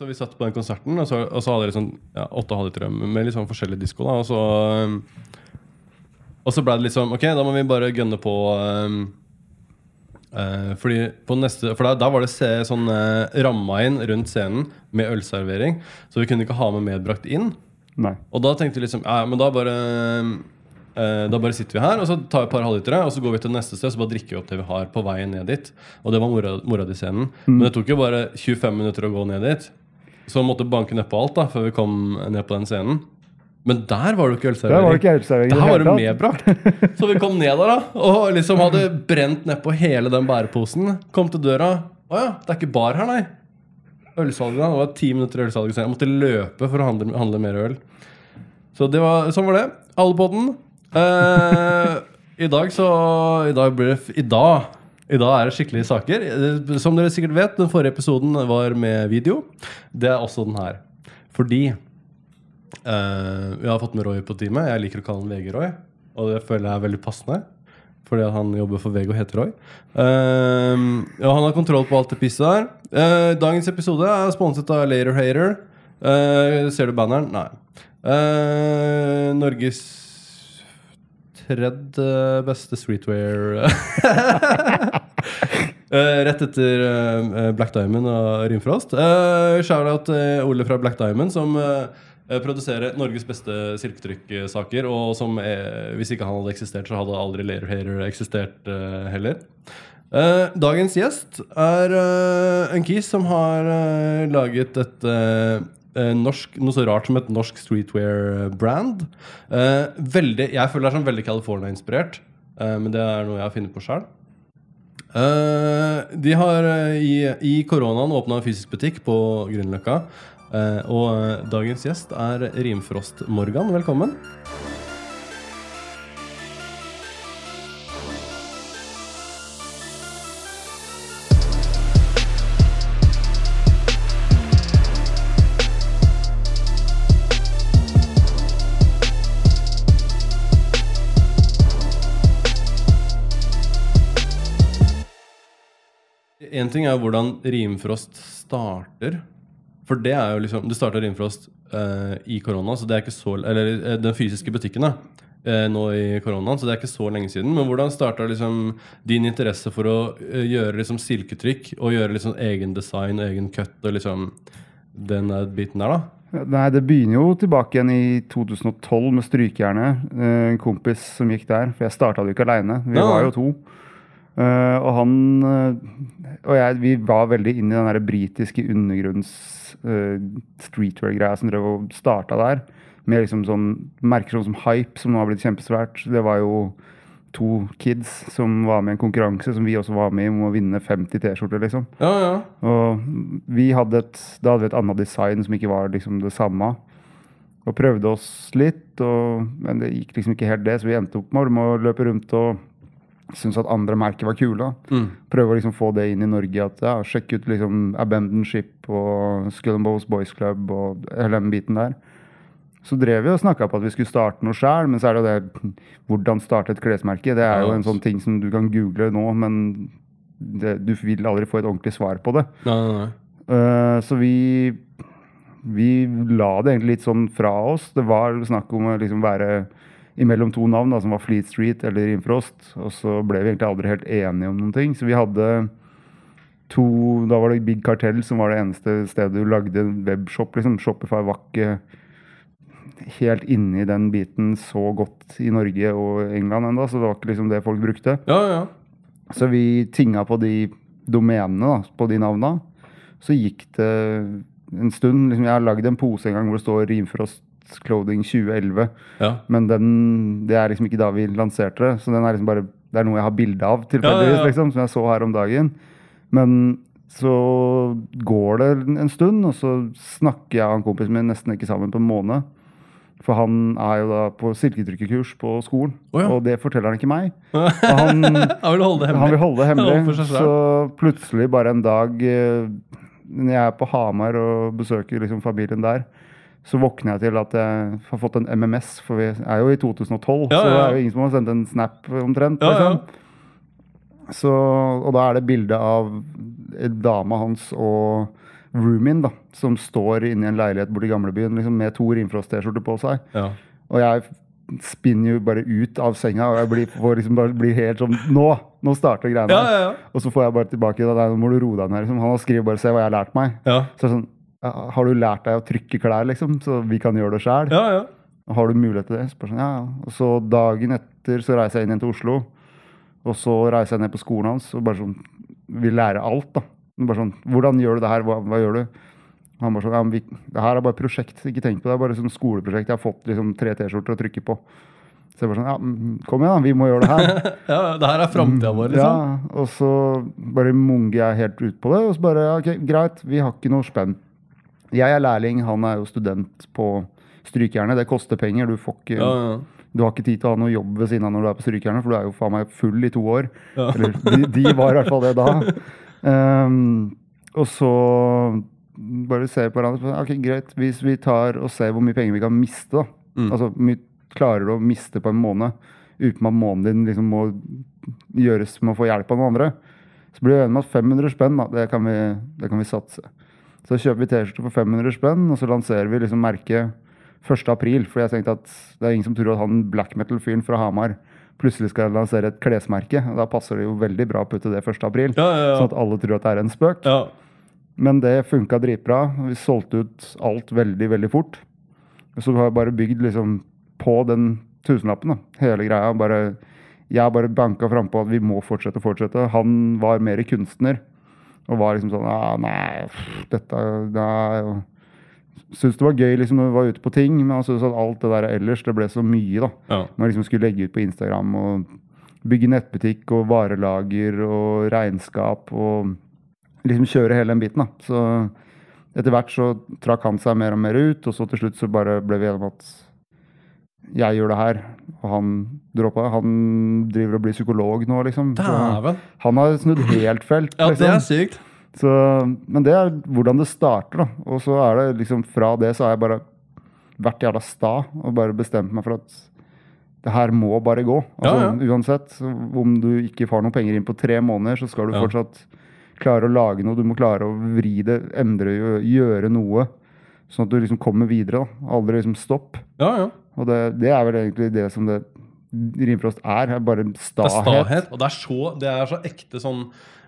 Så vi satt på den konserten, og så, og så hadde dere sånn ja, åtte halvlitere med litt sånn forskjellig disko. da, Og så, um, og så ble det liksom Ok, da må vi bare gønne på um, uh, fordi på neste, For da, da var det se, sånn uh, ramma inn rundt scenen med ølservering, så vi kunne ikke ha med medbrakt inn. Nei. Og da tenkte vi liksom Ja, men da bare eh, Da bare sitter vi her, og så tar vi et par halvlitere, og så går vi til neste sted, og så bare drikker vi opp det vi har på veien ned dit. Og det var mora, mora di scenen. Men det tok jo bare 25 minutter å gå ned dit. Så vi måtte banke nedpå alt da før vi kom ned på den scenen. Men der var det jo ikke Der var det ølservering. ikke ølservering Der var det medbrakt. Så vi kom ned der da og liksom hadde brent nedpå hele den bæreposen. Kom til døra. Å ja, det er ikke bar her, nei. Ølsalget da, Det var ti minutter ølsalg. Jeg måtte løpe for å handle, handle mer øl. Så det var, sånn var det. Alle på den. Eh, I dag så I dag blir det I dag i dag er det skikkelige saker. Eh, Som dere sikkert vet, den forrige episoden var med video. Det er også den her. Fordi eh, vi har fått med Roy på teamet. Jeg liker å kalle han VG-Roy, og det føler jeg er veldig passende. Fordi han jobber for VG og heter Roy. Eh, og han har kontroll på alt det pisset der. Eh, dagens episode er sponset av Later Hater. Eh, ser du banneren? Nei. Eh, Norges tredje beste streetwear Eh, rett etter uh, Black Diamond og Rimfrost. Uh, Shout-out til Ole fra Black Diamond, som produserer Norges beste silketrykksaker. Og som, er, hvis ikke han hadde eksistert, så hadde aldri Later Hater eksistert heller. Dagens gjest er en kis som har laget et norsk, noe så rart som et norsk streetwear-brand. Jeg føler det er sånn veldig California-inspirert, men det er noe jeg har funnet på sjøl. De har uh, i, i koronaen åpna en fysisk butikk på Grünerløkka. Uh, og dagens gjest er Rimfrost Morgan. Velkommen. En ting er hvordan Rimfrost starter. For det er jo liksom Det starta Rimfrost uh, i korona, så det er ikke så Eller uh, den fysiske butikken, da. Uh, nå i koronaen, så det er ikke så lenge siden. Men hvordan starta liksom din interesse for å gjøre liksom silketrykk og gjøre liksom egen design og egen cut og liksom den biten der, da? Nei, det begynner jo tilbake igjen i 2012 med Strykejernet. En kompis som gikk der. For jeg starta det ikke aleine. Vi Nei, var jo to. Eh, og han eh, og jeg vi var veldig inn i den der britiske undergrunns uh, streetwear-greia som drev og starta der. Med liksom sånn merker sånn som Hype, som nå har blitt kjempesvært. Det var jo to kids som var med i en konkurranse som vi også var med i, om å vinne 50 T-skjorter, liksom. Ja, ja. Og vi hadde et, da hadde vi et annet design som ikke var liksom det samme. Og prøvde oss litt, og, men det gikk liksom ikke helt det, så vi endte opp med å løpe rundt og synes at andre merker var kule. Mm. Prøve å liksom få det inn i Norge. at ja, Sjekke ut liksom Abandon Ship og Skull and Boys Club og hele den biten der. Så drev vi og snakka på at vi skulle starte noe sjøl, men så er det jo det Hvordan starte et klesmerke? Det er jo en sånn ting som du kan google nå, men det, du vil aldri få et ordentlig svar på det. Nei, nei, nei. Uh, så vi vi la det egentlig litt sånn fra oss. Det var snakk om å liksom være imellom to navn, da, som var Fleet Street eller Rimfrost. Og så ble vi egentlig aldri helt enige om noen ting. Så vi hadde to Da var det Big Cartel som var det eneste stedet du lagde en webshop. liksom. Shopify var ikke helt inne i den biten så godt i Norge og England ennå, så det var ikke liksom det folk brukte. Ja, ja. Så vi tinga på de domenene, da, på de navna. Så gikk det en stund. Liksom, jeg har lagd en pose en gang hvor det står Rimfrost Clothing 2011. ja. Men den, det er liksom ikke da vi lanserte det. Så den er liksom bare, det er noe jeg har bilde av, tilfeldigvis, Ja, liksom, som jeg så her om dagen. Men så går det en stund, og så snakker jeg og han kompisen min nesten ikke sammen på en måned. For han er jo da på silketrykkekurs på skolen, oh, ja. og det forteller han ikke meg. Han, Jeg vil holde det hemmelig. han vil holde det hemmelig. Selv. så plutselig, bare en dag eh, når jeg er på Hamar og besøker liksom familien der, så våkner jeg til at jeg har fått en MMS, for vi er jo i 2012. Ja, Så det er jo ingen som har sendt en snap omtrent. Ja, ja. Liksom. Så, og da er det bilde av dama hans og roomien da, som står inne i en leilighet borti gamlebyen liksom, med to Rimfrost-T-skjorter på seg. Ja. Og jeg spinner jo bare ut av senga, og jeg blir, liksom bare blir helt sånn Nå! Nå starter greiene. Ja, ja, ja. Og så får jeg bare tilbake da, Nå må du roe deg ned. Liksom. Han har skrevet bare 'se hva jeg har lært meg'. Ja, Så er det sånn ja, Har du lært deg å trykke klær, liksom? Så vi kan gjøre det sjæl? ja. ja. Har du mulighet til det? Bare sånn, ja, ja. Og så dagen etter så reiser jeg inn igjen til Oslo. Og så reiser jeg ned på skolen hans og bare sånn vil lære alt, da. Bare sånn, Hvordan gjør du det her? Hva, hva gjør du? Han bare sånn, ja, vi, Det her er bare prosjekt, ikke tenk på det. Det er bare sånn skoleprosjekt. Jeg har fått liksom tre T-skjorter å trykke på. Så jeg bare sånn, ja, mm, kom igjen, da. Vi må gjøre det her. ja det her er framtida vår, liksom. Ja, og så bare munger jeg helt ut på det, og så bare ja, ok, greit, vi har ikke noe spenn. Jeg er lærling, han er jo student på Strykejernet. Det koster penger. Du, får ikke, Ja, ja. du har ikke tid til å ha noe jobb ved siden av når du er på Strykejernet, for du er jo faen meg full i to år. Ja. Eller de, de var i hvert fall det da. Um, og så bare se på hverandre. Ok, greit, hvis vi tar og ser hvor mye penger vi kan miste, da. Mm. Altså hvor mye klarer du å miste på en måned uten at måneden din liksom må gjøres med å få hjelp av noen andre. Så blir vi enige med at 500 spenn, da, det kan vi, det kan vi satse. Så kjøper vi T-skjorte for 500 spenn, og så lanserer vi liksom merket 1. april. For jeg tenkte at det er ingen som tror at han black metal-fyren fra Hamar plutselig skal lansere et klesmerke. og Da passer det jo veldig bra å putte det 1. april, Ja, ja, sånn at alle tror at det er en spøk. ja. Men det funka dritbra. Vi solgte ut alt veldig, veldig fort. Så vi har bare bygd liksom på den tusenlappen, da. Hele greia. Bare, jeg bare banka frampå at vi må fortsette, og fortsette. Han var mer kunstner. Og var liksom sånn ah, Nei, pff, dette nei. Syntes det var gøy liksom når vi var ute på ting, men han syntes at alt det der ellers, det ble så mye, da. ja. Man liksom skulle legge ut på Instagram og bygge nettbutikk og varelager og regnskap og liksom kjøre hele den biten. da. Så etter hvert så trakk han seg mer og mer ut, og så til slutt så bare ble vi enige om at jeg gjør det her, og han droppa. Han driver og blir psykolog nå, liksom. Han, han har snudd helt felt. Ja, det er liksom. sykt. Så, men det er hvordan det starter, da. Og så er det liksom fra det så har jeg bare vært jævla sta og bare bestemt meg for at det her må bare gå. Altså, Ja, ja. Uansett om du ikke får noen penger inn på tre måneder, så skal du Ja. fortsatt klare å lage noe. Du må klare å vri det, endre, gjøre noe. Sånn at du liksom kommer videre. da. Aldri liksom stopp. Ja, ja. Og det, det er vel egentlig det som det Rimfrost er. er bare Det er stahet. stahet, og det er, så, det er så ekte sånn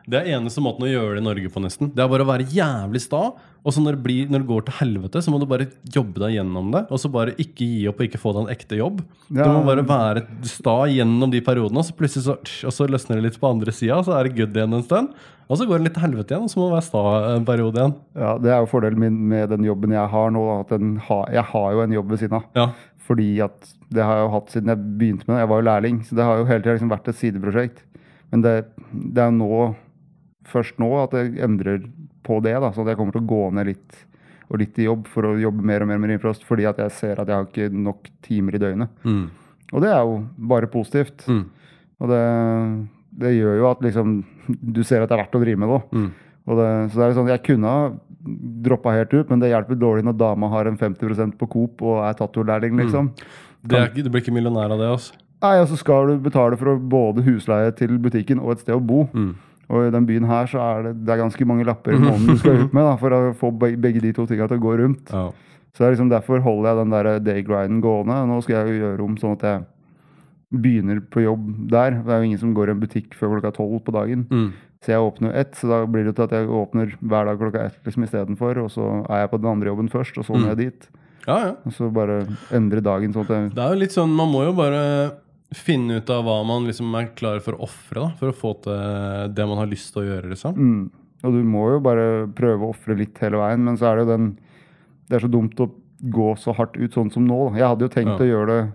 Det er eneste måten å gjøre det i Norge på, nesten. Det er bare å være jævlig sta, og så når det, blir, når det går til helvete, så må du bare jobbe deg gjennom det. Og så bare ikke gi opp og ikke få deg en ekte jobb. Ja. Du må bare være sta gjennom de periodene, og så plutselig så, og så løsner det litt på andre sida, så er det good igjen en stund. Og så går det litt til helvete igjen, og så må du være sta en periode igjen. Ja, Det er jo fordelen min med den jobben jeg har nå. At den ha, jeg har jo en jobb ved siden av. Ja. Fordi at det har jeg jo hatt siden jeg begynte med det. Jeg var jo lærling, så det har jo hele tida liksom vært et sideprosjekt. Men det, det er nå, først nå at jeg endrer på det. da, Så at jeg kommer til å gå ned litt og litt i jobb for å jobbe mer og mer med Rimfrost. Fordi at jeg ser at jeg har ikke nok timer i døgnet. Mm. Og det er jo bare positivt. Mm. Og det, det gjør jo at liksom du ser at det er verdt å drive med det. Mm. Så det er jo sånn, Jeg kunne ha droppa helt ut, men det hjelper dårlig når dama har en 50% på Coop og er tattolærling, liksom. Det er, ikke- du blir ikke millionær av det, altså. Nei, og så skal du betale for både husleie til butikken og et sted å bo. Mm. Og i den byen her så er det, det er ganske mange lapper i måneden du skal ut med da, for å få begge de to tinga til å gå rundt. Ja. Så det liksom derfor holder jeg den der daygrinden gående. Nå skal jeg jo gjøre om sånn at jeg begynner på jobb der. Det er jo ingen som går i en butikk før klokka tolv på dagen. Mm. Så jeg åpner ett, så da blir det til at jeg åpner hver dag klokka ett liksom istedenfor. Og så er jeg på den andre jobben først, og så må Mm. jeg dit. ja, ja. Og så bare endre dagen sånn at jeg Det er jo litt sånn, Man må jo bare finne ut av hva man liksom er klar for å ofre for å få til det man har lyst til å gjøre. liksom. mm. Og du må jo bare prøve å ofre litt hele veien, men så er det jo den Det er så dumt å gå så hardt ut sånn som nå. da. Jeg hadde jo tenkt Ja. å gjøre det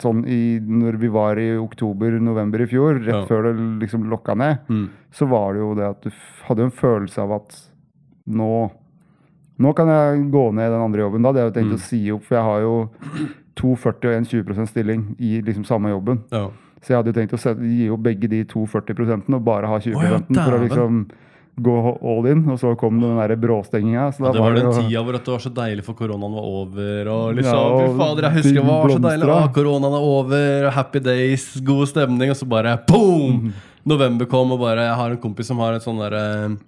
sånn i, når vi var i oktober-november i fjor, rett Ja. før det liksom lokka ned. Mm. så var det jo det at du hadde en følelse av at nå nå kan jeg gå ned i den andre jobben. Da hadde jeg jo tenkt Mm. å si opp, for jeg har jo 2,40 og en 20% stilling i liksom samme jobben. Ja. Så jeg hadde jo tenkt å gi opp begge de to 40 og bare ha 20 oh, ja, for å liksom gå all in. Og så kom den der bråstenginga. Så da Ja, det var den jo- tida hvor det var så deilig for koronaen var over. Og liksom, Ja, og fy fader, jeg husker det var så deilig. Ah, koronaen er over, happy days, god stemning. Og så bare boom! Mhm. November kom, og bare Jeg har en kompis som har et sånn derre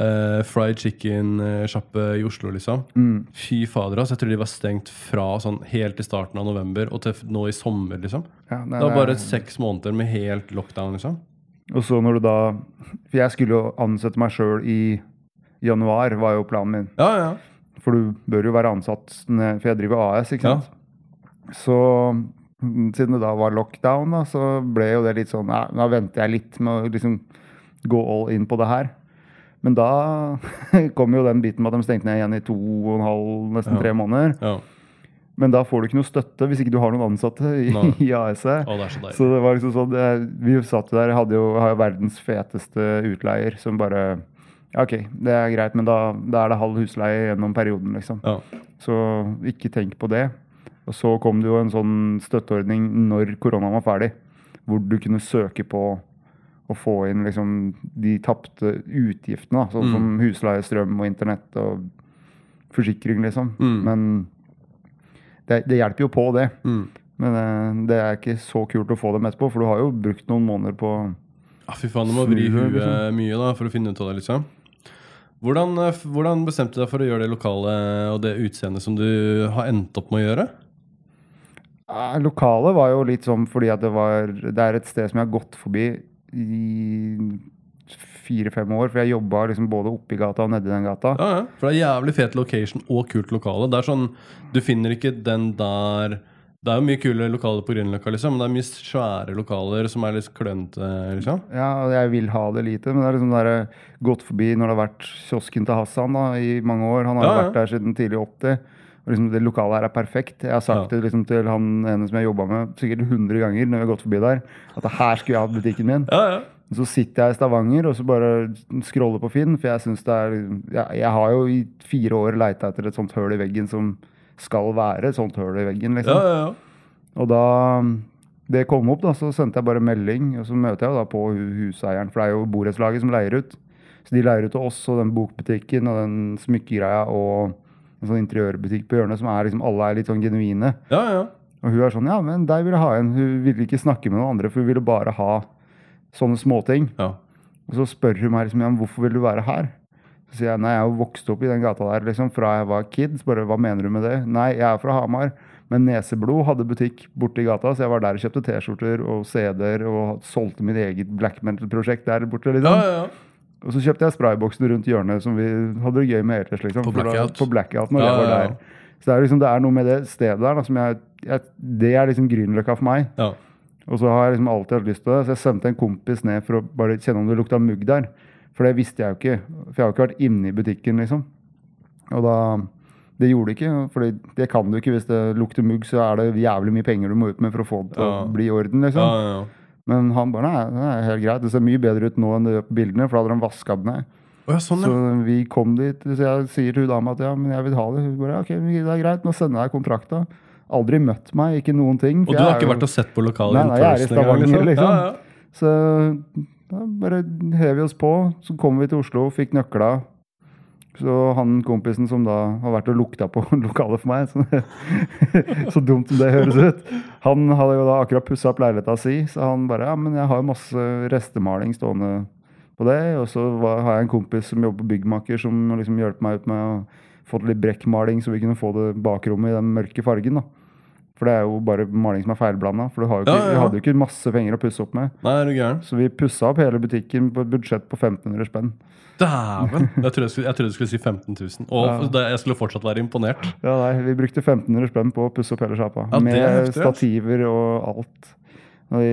Uh, fried chicken-sjappe i Oslo, liksom. Mm. Fy fader, altså. Jeg tror de var stengt fra sånn helt til starten av november og til nå i sommer, liksom. Ja, nei, Det var bare seks måneder med helt lockdown, liksom. Og så når du da For jeg skulle jo ansette meg sjøl i januar, var jo planen min. Ja, ja. For du bør jo være ansatt, for jeg driver AS, ikke sant. Så mm, siden det da var lockdown, da, så ble jo det litt sånn ja, Da venter jeg litt med å liksom gå all in på det her. Men da kom jo den biten med at de stengte ned igjen i to og en halv, nesten Ja. tre måneder. ja. Men da får du ikke noe støtte hvis ikke du har noen ansatte i, Nei. i AS-et. Det er så. Så det var liksom sånn det, Vi satt der, hadde jo, har jo verdens feteste utleier som bare ja, OK, det er greit, men da, da er det halv husleie gjennom perioden, liksom. Ja. Så ikke tenk på det. Og så kom det jo en sånn støtteordning når koronaen var ferdig, hvor du kunne søke på å få inn liksom de tapte utgiftene, da, sånn Mm. som husleie, strøm og internett og forsikring, liksom. Mm. Men det, det hjelper jo på, det. Mm. Men eh, det er ikke så kult å få dem etterpå, for du har jo brukt noen måneder på Ja, fy faen, du må vri huet liksom. mye da, for å finne ut av det, liksom. Hvordan, eh, hvordan bestemte du deg for å gjøre det lokale og det utseendet som du har endt opp med å gjøre? Eh, Lokalet var jo litt sånn fordi at det var Det er et sted som jeg har gått forbi i fire-fem år. For jeg jobba liksom både oppi gata og nedi den gata. Ja, ja. For det er jævlig fet location og kult lokale. Det er sånn, Du finner ikke den der Det er jo mye kule lokaler på Grünerløkka, liksom, men det er mye svære lokaler som er litt klønete, liksom. Ja, og jeg vil ha det lite, men det er liksom der, gått forbi når det har vært kiosken til Hassan da, i mange år. Han har jo Ja, vært der siden tidlig 80. Og liksom Det lokalet her er perfekt. Jeg har sagt Ja. det liksom til han ene som jeg jobba med sikkert 100 ganger når vi har gått forbi der, at her skulle jeg hatt butikken min. Ja, ja. Så sitter jeg i Stavanger og så bare scroller på Finn, for jeg synes det er jeg, jeg har jo i fire år leita etter et sånt høl i veggen som skal være et sånt høl i veggen, liksom. ja, ja. Og da det kom opp, da, så sendte jeg bare melding, og så møter jeg da på huseieren, for det er jo borettslaget som leier ut. Så de leier ut til oss og den bokbutikken og den smykkegreia og en sånn interiørbutikk på hjørnet som er liksom alle er litt sånn genuine. ja, ja. Og hun er sånn, ja, men deg vil jeg ha en. Hun ville ikke snakke med noen andre, for hun ville bare ha sånne småting. ja. Og så spør hun meg liksom, ja, hvorfor vil du være her? Så sier jeg nei, jeg er jo vokst opp i den gata der liksom, fra jeg var kid. Så bare, hva mener du med det? Nei, jeg er fra Hamar. Men Neseblod hadde butikk borte i gata, så jeg var der og kjøpte T-skjorter og CD-er og solgte mitt eget black metal-prosjekt der borte. liksom. ja, ja. Og så kjøpte jeg sprayboksen rundt hjørnet som vi hadde det gøy med etters, liksom. På da- Blackout. På blackout når Ja, jeg var ja, ja. der. Så det er, liksom, det er noe med det stedet der da, som jeg, jeg Det er liksom Grünerløkka for meg. ja. Og så har jeg liksom alltid hatt lyst til det. Så jeg sendte en kompis ned for å bare kjenne om det lukta mugg der. For det visste jeg jo ikke. For jeg har jo ikke vært inne i butikken, liksom. Og da Det gjorde det ikke. For det kan du ikke. Hvis det lukter mugg, så er det jævlig mye penger du må ut med for å få det til Ja. å bli i orden, liksom. ja, ja. Men han bare nei, det er helt greit. Det ser mye bedre ut nå enn det gjør på bildene, for da hadde han vaska den ned. Oh, sånn, Så vi kom dit, så jeg sier til hun dama at ja, men jeg vil ha det. Hun bare ok, det er greit, nå sender jeg kontrakta. Aldri møtt meg, ikke noen ting. Og du har ikke jo- vært og sett på lokalet Nei, nei, jeg er i Stavanger, liksom. Ja, ja. Så da bare hev vi oss på. Så kom vi til Oslo, fikk nøkla. Så han kompisen som da har vært og lukta på lokalet for meg, så, så dumt som det høres ut, han hadde jo da akkurat pussa opp leiligheta si, så han bare ja, men jeg har masse restemaling stående på det. Og så var, har jeg en kompis som jobber på byggmaker, som liksom hjelper meg ut med å få litt brekkmaling, så vi kunne få det bakrommet i den mørke fargen. da. For det er jo bare maling som er feilblanda. For du ikke, Ja, ja, ja. vi hadde jo ikke masse penger å pusse opp med. Nei, er du gæren? Så vi pussa opp hele butikken på et budsjett på 1500 spenn. Dæven! Jeg trodde jeg skulle, jeg du skulle si 15 000. Og jeg skulle fortsatt være imponert. Ja, nei, Vi brukte 1500 spenn på å pusse opp hele sjappa. Ja, med er stativer og alt. Og vi,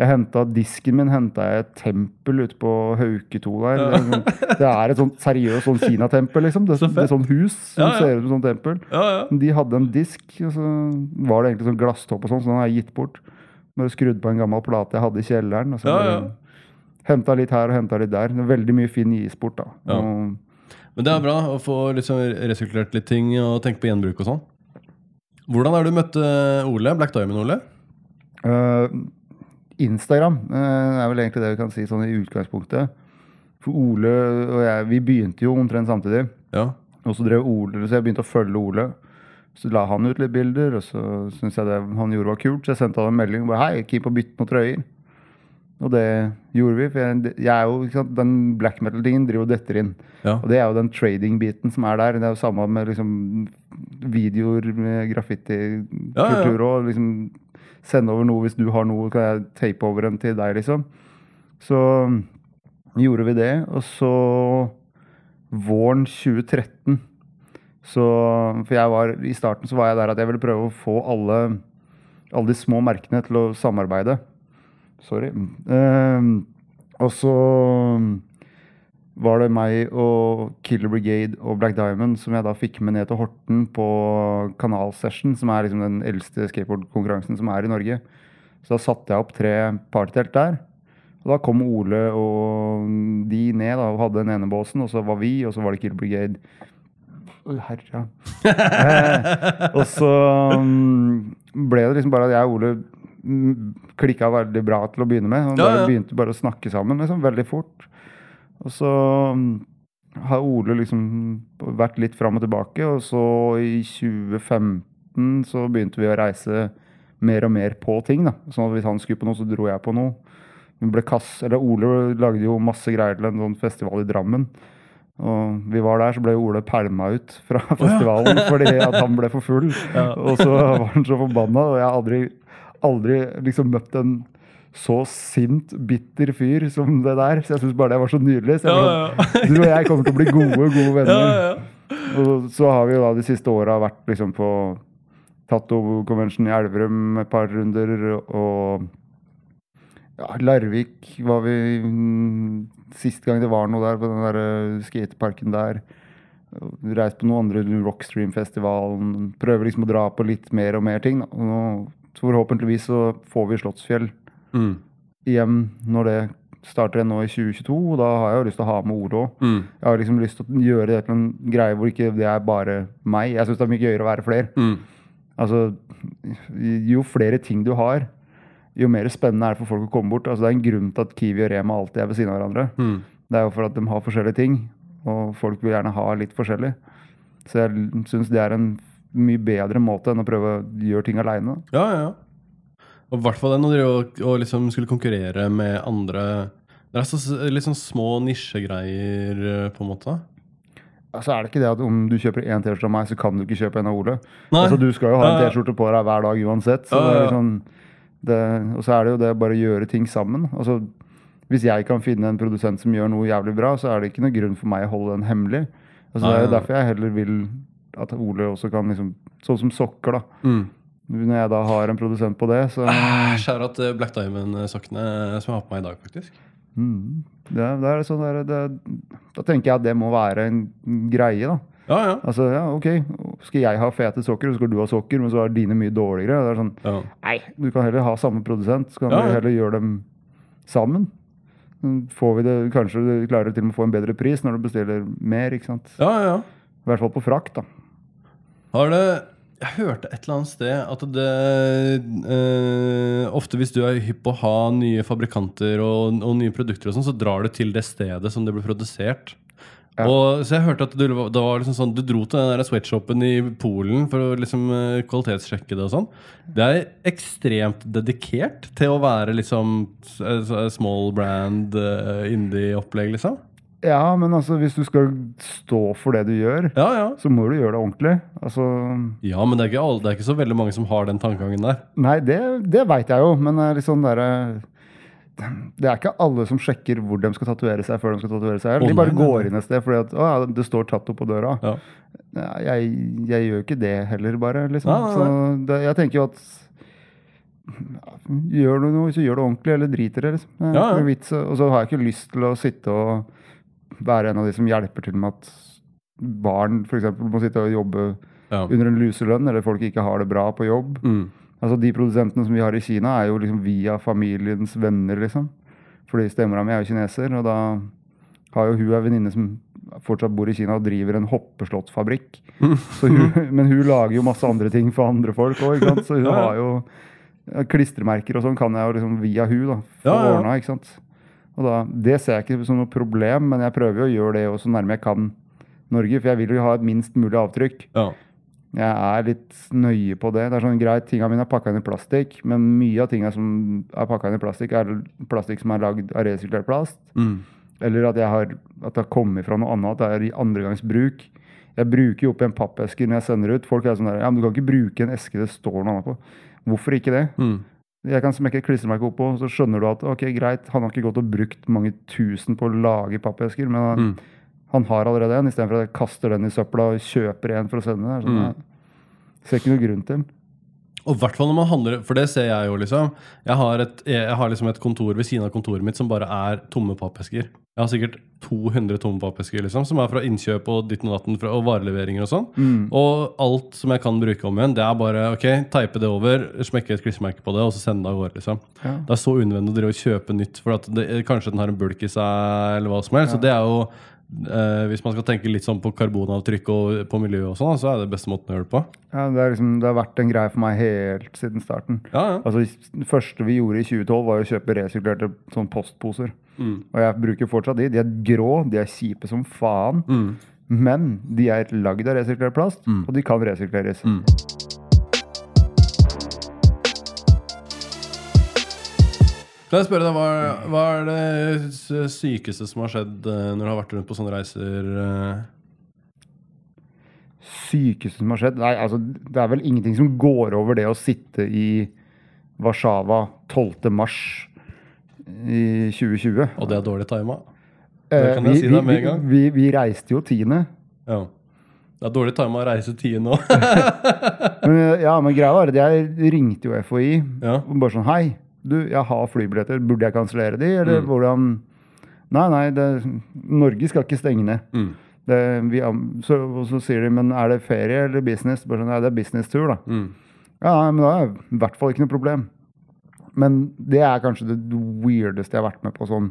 jeg hentet, Disken min henta jeg et tempel ute på Hauke 2 der. Det er sånn- Det er et sånt seriøst sånn kinatempel, liksom. Det, Så det fett. er sånn hus som Ja, ja. ser ut som sånn tempel. Ja, ja. De hadde en disk, og så var det egentlig sånn glasstopp og sånn, så den har jeg gitt bort. Når jeg skrudd på en gammel plate jeg hadde i kjelleren. Og så Ja, ja. Henta litt her og henta litt der. Det er veldig mye fin isport, da. Ja. Og, Men det er bra å få liksom resirkulert litt ting og tenke på gjenbruk og sånn. Hvordan det du møtte Ole? Black Diamond-Ole? øh, Instagram Det er vel egentlig det vi kan si sånn i utgangspunktet. For Ole og jeg, vi begynte jo omtrent samtidig. Ja. Og så drev Ole, så jeg begynte å følge Ole. Så la han ut litt bilder, og så syntes jeg det han gjorde var kult. Så jeg sendte han en melding og bare 'Hei, keen på å bytte noen trøyer'. Og det gjorde vi. For jeg, jeg er jo, sant, den black metal-tingen driver og detter inn. Ja. Og det er jo den trading-biten som er der. Det er jo samme med liksom videoer med graffiti-kultur Ja, ja. og liksom sende over noe hvis du har noe, kan jeg tape over en til deg, liksom. Så gjorde vi det. Og så våren 2013 så For jeg var, i starten så var jeg der at jeg ville prøve å få alle, alle de små merkene til å samarbeide. Sorry. Eh, og så var det meg og Killer Brigade og Black Diamond som jeg da fikk med ned til Horten på Kanalsession, som er liksom den eldste skateboardkonkurransen som er i Norge. Så da satte jeg opp tre partytelt der. Og da kom Ole og de ned da, og hadde den ene båsen, og så var vi, og så var det Killer Brigade. Oi, herre. eh, og så mm, ble det liksom bare at jeg og Ole mm, klikka veldig bra til å begynne med. Og Ja, bare ja. begynte bare å snakke sammen liksom, veldig fort. Og så mm, har Ole liksom vært litt fram og tilbake, og så i 2015 så begynte vi å reise mer og mer på ting. da. Sånn at hvis han skulle på noe, så dro jeg på noe. Kass, eller Ole lagde jo masse greier til en sånn festival i Drammen. Og vi var der, så ble Ole pælma ut fra festivalen fordi at han ble for full. Og så var han så forbanna, og jeg har aldri, aldri liksom møtt en så sint, bitter fyr som det der. Så jeg syns bare det var så nydelig. Så jeg sånn, Du og jeg kommer til å bli gode, gode venner. Og så har vi jo da de siste åra vært liksom på Tatto-konvensjonen i Elverum et par runder, og ja, Larvik var vi Sist gang det var noe der, på den der eh, skateparken der. Reist på noen andre Rockstream-festivalen. Prøver liksom å dra på litt mer og mer ting. Da. Og nå, så forhåpentligvis så får vi Slottsfjell Mm. igjen når det starter nå i 2022. Og da har jeg jo lyst til å ha med Ole òg. Mm. Jeg har liksom lyst til å gjøre det til en greie hvor ikke det er bare meg. Jeg syns det er mye gøyere å være flere. Mm. Altså, jo flere ting du har, jo mer spennende er det for folk å komme bort. Altså, det er en grunn til at Kiwi og Rema alltid er ved siden av hverandre. Mm. Det er jo for at de har forskjellige ting, og folk vil gjerne ha litt forskjellig. Så jeg syns det er en mye bedre måte enn å prøve å gjøre ting aleine. Ja, ja, ja. Og i hvert fall når dere og, og liksom skulle konkurrere med andre Det er så, litt sånn små nisjegreier, eh, på en måte. Altså er det ikke det at om du kjøper én T-skjorte av meg, så kan du ikke kjøpe en av Ole. Nei. Altså Du skal jo ha en. T-skjorte på deg hver dag uansett. Så Ja, ja, liksom det, Og så er det jo det å bare gjøre ting sammen. Altså Hvis jeg kan finne en produsent som gjør noe jævlig bra, så er det ikke noe grunn for meg å holde den hemmelig. Altså Det er jo derfor jeg heller vil at Ole også kan liksom Sånn som sokker, da. Mm. Når jeg da har en produsent på det, så Skjær at Black Diamond-sokkene som jeg har på meg i dag, faktisk. mm, det, det er sånn der, det, Da tenker jeg at det må være en greie, da. Ja, ja. Altså, ja, ok, Skal jeg ha fete sokker, og så skal du ha sokker, men så er dine mye dårligere. Det er sånn, ja. Nei, du kan heller ha samme produsent, så kan Ja, ja. heller gjøre dem sammen. Får vi det, Kanskje du klarer til og med å få en bedre pris når du bestiller mer. ikke sant? ja, ja. I hvert fall på frakt. da. Har det Jeg hørte et eller annet sted at det eh, Ofte hvis du er hypp på å ha nye fabrikanter og, og nye produkter, og sånn, så drar du til det stedet som det ble produsert. Ja. Og, så jeg hørte at du, det var liksom sånn, du dro til den der sweatshopen i Polen for å liksom eh, kvalitetssjekke det og sånn. Det er ekstremt dedikert til å være liksom s- small brand, eh, indie-opplegg, liksom. Ja, men altså, hvis du skal stå for det du gjør, Ja, ja. så må du gjøre det ordentlig. Altså, Ja, men det er ikke, alle, det er ikke så veldig mange som har den tankegangen der. Nei, det, det veit jeg jo, men det er sånn derre det er ikke alle som sjekker hvor de skal tatovere seg. før De skal tatovere seg. De bare går inn et sted fordi at, å, det står tatto på døra. Ja. Jeg, jeg gjør ikke det heller, bare. liksom. Så det, jeg tenker jo at Gjør du noe, så gjør det ordentlig, eller driter det. liksom. Ja, ja. Og så har jeg ikke lyst til å sitte og være en av de som hjelper til med at barn for eksempel, må sitte og jobbe Ja. under en luselønn, eller folk ikke har det bra på jobb. Mm. Altså De produsentene som vi har i Kina, er jo liksom via familiens venner, liksom. Fordi stemora mi er jo kineser, og da har jo hun ei venninne som fortsatt bor i Kina og driver en hoppeslåttfabrikk. Så hun, men hun lager jo masse andre ting for andre folk òg. Så hun Ja, har jo klistremerker og sånn kan jeg jo liksom via hun da få ja. ordna, ikke sant. Og da, Det ser jeg ikke som noe problem, men jeg prøver jo å gjøre det så nærme jeg kan Norge, for jeg vil jo ha et minst mulig avtrykk. Ja. Jeg er litt nøye på det. Det er sånn greit, Tinga mine er pakka inn i plastikk, men mye av tinga som er pakka inn i plastikk, er plastikk som er lagd av resirkulert plast. Mm. Eller at, jeg har, at det har kommet fra noe annet, at det er i andregangsbruk. Jeg bruker jo opp igjen pappesker når jeg sender ut. Folk er sånn der, ja, men du kan ikke bruke en eske det står noe annet på. Hvorfor ikke det? Mm. Jeg kan smekke et klistremerke oppå, så skjønner du at ok, greit, han har ikke gått og brukt mange tusen på å lage pappesker, men han, Mm. han har allerede en, istedenfor at jeg kaster den i søpla og kjøper en for å sende. den. Sånn, Mm. ser ikke noe grunn til. Og hvert fall når man handler For det ser jeg jo, liksom. Jeg har, et, jeg har liksom et kontor ved siden av kontoret mitt som bare er tomme pappesker. Jeg har sikkert 200 tomme pappesker liksom, som er fra innkjøp og ditten og datten og vareleveringer og sånn. Mm. Og alt som jeg kan bruke om igjen, det er bare ok, teipe det over, smekke et klistremerke på det, og så sende det av gårde. liksom. Ja. Det er så unødvendig å drive og kjøpe nytt, for at det, kanskje den har en bulk i seg, eller hva som helst. Så det er jo eh, Hvis man skal tenke litt sånn på karbonavtrykk og på miljøet og sånn, så er det beste måten å gjøre det på. Ja, det, er liksom, det har vært en greie for meg helt siden starten. Ja, ja. Altså, Det første vi gjorde i 2012, var å kjøpe resirkulerte sånn postposer. Mm. Og jeg bruker fortsatt de. De er grå, de er kjipe som faen. Mm. Men de er lagd av resirkulert plast, og de kan resirkuleres. Kan jeg spørre deg, hva, hva er det sykeste som har skjedd eh, når du har vært rundt på sånne reiser? eh? Sykeste som har skjedd? Nei, altså, det er vel ingenting som går over det å sitte i Warszawa 12. mars i 2020. Og det er dårlig tima? Eh, det kan jeg vi, si deg med vi, en gang. vi, vi reiste jo tiende. Ja. Det er dårlig tima å reise tiende nå. Men, eh, ja, men greia var at jeg ringte jo FHI ja. bare sånn Hei, du, jeg har flybilletter. Burde jeg kansellere de, eller Mm. hvordan Nei, nei, det, Norge skal ikke stenge ned. Mm. Det, vi, så, så sier de, men er det ferie eller business? Bare sånn, Nei, det er business-tur, da. Mm. Ja, nei, men da er det i hvert fall ikke noe problem. Men det er kanskje det weirdeste jeg har vært med på. sånn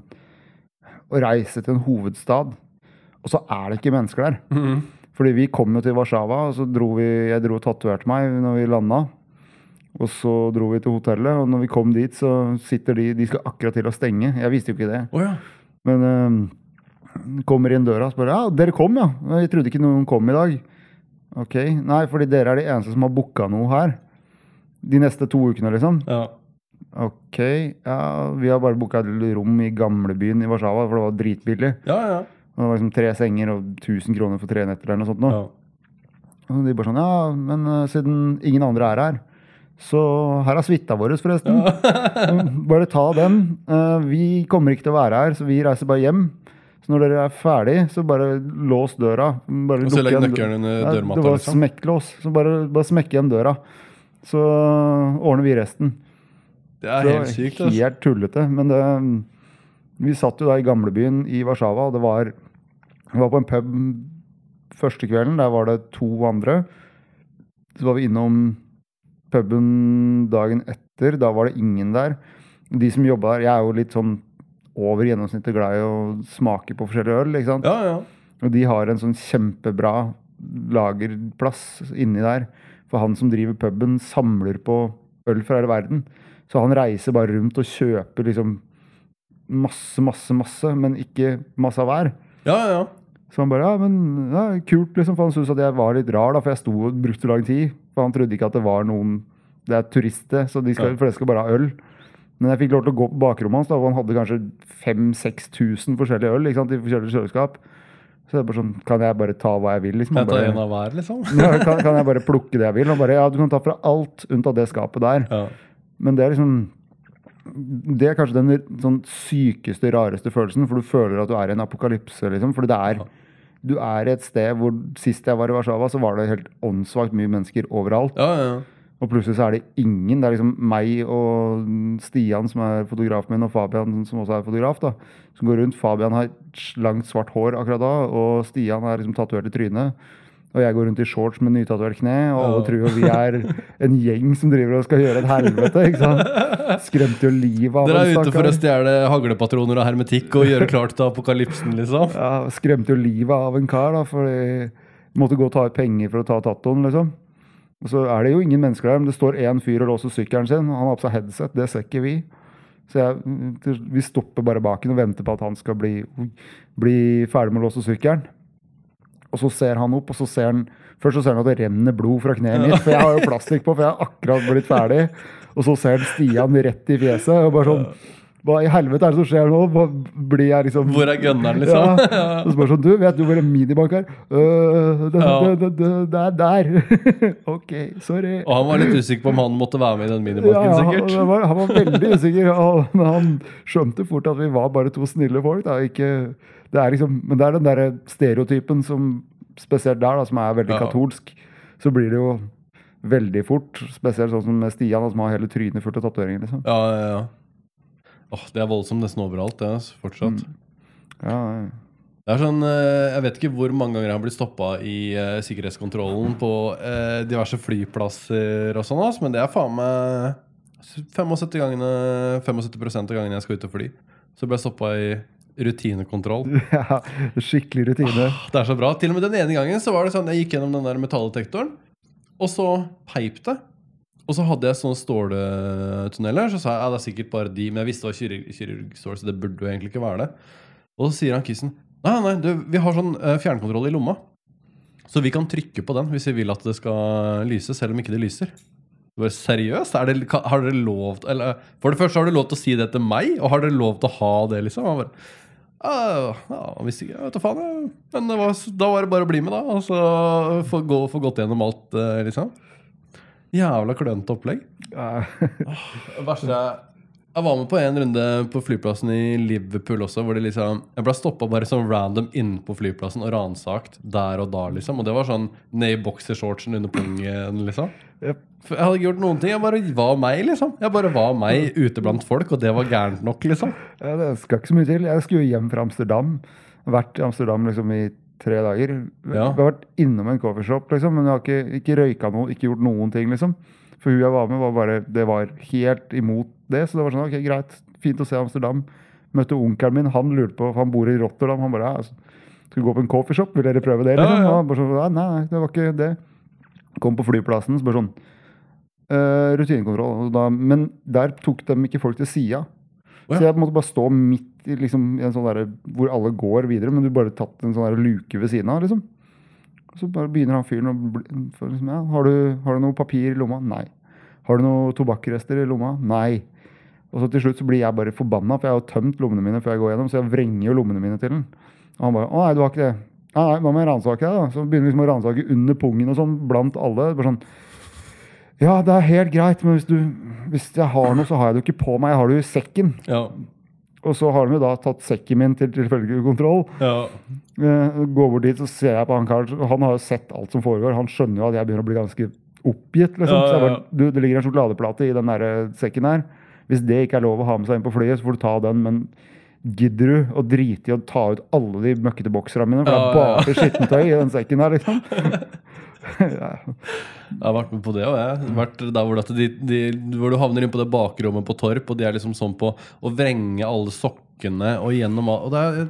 Å reise til en hovedstad, og så er det ikke mennesker der. Mm. Fordi vi kom jo til Warszawa, og så dro vi, jeg dro og tatoverte meg når vi landa. Og så dro vi til hotellet, og når vi kom dit, så sitter de De skal akkurat til å stenge. Jeg visste jo ikke det. Oh, ja. Men øh, kommer inn døra og spør ja, dere kom, ja. Jeg trodde ikke noen kom i dag. Ok, Nei, fordi dere er de eneste som har booka noe her. De neste to ukene, liksom. ja. Ok, ja, vi har bare booka et rom i gamlebyen i Warszawa, for det var dritbillig. Ja, ja. Og det var liksom tre senger og 1000 kroner for tre netter eller noe sånt. Nå. ja. Og de bare sånn, ja, men øh, siden ingen andre er her, så her er suita vår, forresten. bare ta den. Eh, vi kommer ikke til å være her, så vi reiser bare hjem. Så når dere er ferdig, så bare lås døra. Bare Og så legg nøkkelen under Ja, dørmatta, Det var liksom. smekklås, så bare, bare smekk igjen døra. Så ordner vi resten. Det er så, helt sykt. Altså. helt tullete. Men det, vi satt jo da i gamlebyen i Warszawa, og det var, vi var på en pub første kvelden. Der var det to andre. Så var vi innom puben dagen etter. Da var det ingen der. De som jobba der Jeg er jo litt sånn over gjennomsnittet glad i å smake på forskjellige øl. ikke sant? Ja, ja. Og de har en sånn kjempebra lagerplass inni der. For han som driver puben, samler på øl fra hele verden. Så han reiser bare rundt og kjøper liksom masse, masse, masse, men ikke masse av hver. ja, ja. Så han bare Ja, men ja, kult, liksom. For han syntes at jeg var litt rar, da, for jeg sto og brukte lang tid. For han trodde ikke at det var noen Det er turister, så de skal, Ja. for de skal bare ha øl. Men jeg fikk lov til å gå på bakrommet hans, da, og han hadde kanskje 5000-6000 forskjellige øl ikke sant, i forskjellige kjøleskap. Så det er bare sånn Kan jeg bare ta hva jeg vil? liksom? Kan jeg ta en av hver, liksom? ja, kan, kan jeg bare plukke det jeg vil? Og bare, ja, du kan ta fra alt unntatt det skapet der. Ja. Men det er liksom Det er kanskje den sånn sykeste, rareste følelsen, for du føler at du er i en apokalypse, liksom. For det er Du er et sted hvor Sist jeg var i Warszawa, så var det helt åndssvakt mye mennesker overalt. ja, ja. Og plutselig så er det ingen. Det er liksom meg og Stian, som er fotografen min, og Fabian, som også er fotograf, da, som går rundt. Fabian har langt, svart hår akkurat da, og Stian er liksom tatovert i trynet. Og jeg går rundt i shorts med nytatovert kne, og alle tror jo vi er en gjeng som driver og skal gjøre et helvete. ikke sant? Skremte jo livet av Dere er ute for å stjele haglepatroner og hermetikk og gjøre klart til apokalypsen, liksom? Ja, skremte jo livet av en kar, da, fordi måtte gå og ta ut penger for å ta tattoen, liksom. Og så er det jo ingen mennesker der, men det står én fyr og låser sykkelen sin. og Han har på seg headset, det ser ikke vi. Så jeg, vi stopper bare baken og venter på at han skal bli, bli ferdig med å låse sykkelen. Og så ser han opp, og så ser han Først så ser han at det renner blod fra kneet mitt, for jeg har jo plastikk på, for jeg har akkurat blitt ferdig. Og så ser han Stian rett i fjeset, og bare sånn Hva i helvete er det som skjer nå? Hva blir jeg liksom Hvor er gunneren, ja. liksom? Og så bare sånn Du, vet du hvor en minibank er? Øh, det, Ja. det, det, det er der. ok, sorry. Og han var litt usikker på om han måtte være med i den minibanken, ja, sikkert. han var, han var veldig usikker, men han skjønte fort at vi var bare to snille folk. Da. Ikke, det er liksom, men det er den der stereotypen som spesielt der, da, som er veldig Ja. katolsk, så blir det jo veldig fort. Spesielt sånn som med Stian, da, som har hele trynet fullt av tatoveringer. Liksom. Ja, ja, ja. Åh, det er voldsomt nesten overalt, det. Altså, fortsatt. Ja, ja. Det er sånn, eh, Jeg vet ikke hvor mange ganger jeg har blitt stoppa i uh, sikkerhetskontrollen på uh, diverse flyplasser og sånn, altså, men det er faen meg 75 gangene, 75 av gangene jeg skal ut og fly, så ble jeg stoppa i rutinekontroll. ja, skikkelig rutine. Det er så bra. Til og med den ene gangen så var det sånn jeg gikk gjennom den der metalldetektoren, og så peip det. Og så hadde jeg sånne ståltunneler, så sa jeg ja, det er sikkert bare de. Men jeg visste det var kirurg- kirurgstål, så det burde jo egentlig ikke være det. Og så sier han kissen nei, nei, du, vi har sånn uh, fjernkontroll i lomma. Så vi kan trykke på den hvis vi vil at det skal lyse, selv om ikke det lyser. Bare, Seriøst? Er det, har dere lov til eller, For det første har du lov til å si det til meg, og har dere lov til å ha det, liksom? Bare, «Ah, ja, visste ikke, jeg vet da faen. jeg. Men det var, da var det bare å bli med, da. Og så få, gå, få gått gjennom alt, eh, liksom. Jævla klønete opplegg. Ja. Det verste er Jeg var med på en runde på flyplassen i Liverpool også, hvor det liksom Jeg ble stoppa bare sånn random inne på flyplassen og ransakt der og da, liksom. Og det var sånn ned i boksershortsen under pungen, liksom. Yep. Jeg hadde ikke gjort noen ting. Jeg bare var meg, liksom. Jeg bare var meg ute blant folk, og det var gærent nok, liksom. Ja, det skal ikke så mye til. Jeg skulle hjem fra Amsterdam. Vært i Amsterdam liksom i tre dager. Ja. Jeg har vært innom en coffeeshop, liksom, men jeg har ikke, ikke røyka noe, ikke gjort noen ting. liksom. For hun jeg var med, var bare, det var helt imot det. Så det var sånn, ok, greit, fint å se Amsterdam. Møtte onkelen min, han lurte på, for han bor i Rotterdam. Han bare ja, altså, skal vi gå på en coffeeshop, vil dere prøve det? Ja, liksom? ja. Og bare sånn, «Ja, nei, nei, det var ikke det. Kom på flyplassen, så bare sånn Uh, Rutinekontroll. Da, men der tok de ikke folk til sida. Ja. Så jeg måtte bare stå midt i, liksom, i en sånn der, hvor alle går videre, men du bare tatt en sånn der luke ved siden av, liksom. Og så bare begynner han fyren å liksom, ja, har, du, har du noe papir i lomma? Nei. Har du noe tobakkrester i lomma? Nei. Og så til slutt så blir jeg bare forbanna, for jeg har tømt lommene mine før jeg går gjennom, så jeg vrenger jo lommene mine til den. Og han bare Å nei, du har ikke det. Ja, nei, hva må jeg ransake deg, da? Så begynner vi liksom å ransake under pungen og sånn, blant alle. Bare sånn Ja, det er helt greit, men hvis, du, hvis jeg har noe, så har jeg det jo ikke på meg. Jeg har det jo i sekken. Ja. Og så har de jo da tatt sekken min til tilfeldig kontroll. ja. Eh, går bort dit, så ser jeg på han karen. Han har jo sett alt som foregår. Han skjønner jo at jeg begynner å bli ganske oppgitt. liksom. Ja, Så jeg bare, du, det ligger en sjokoladeplate i den der eh, sekken her. Hvis det ikke er lov å ha med seg inn på flyet, så får du ta den. Men gidder du å drite i å ta ut alle de møkkete bokserne mine? For det Ja, er ja, bare skittentøy i den sekken her, liksom. ja. Jeg har vært med på det òg, jeg. Vært der hvor, de, de, hvor du havner inn på det bakrommet på Torp, og de er liksom sånn på å vrenge alle sokkene og gjennom Og det er,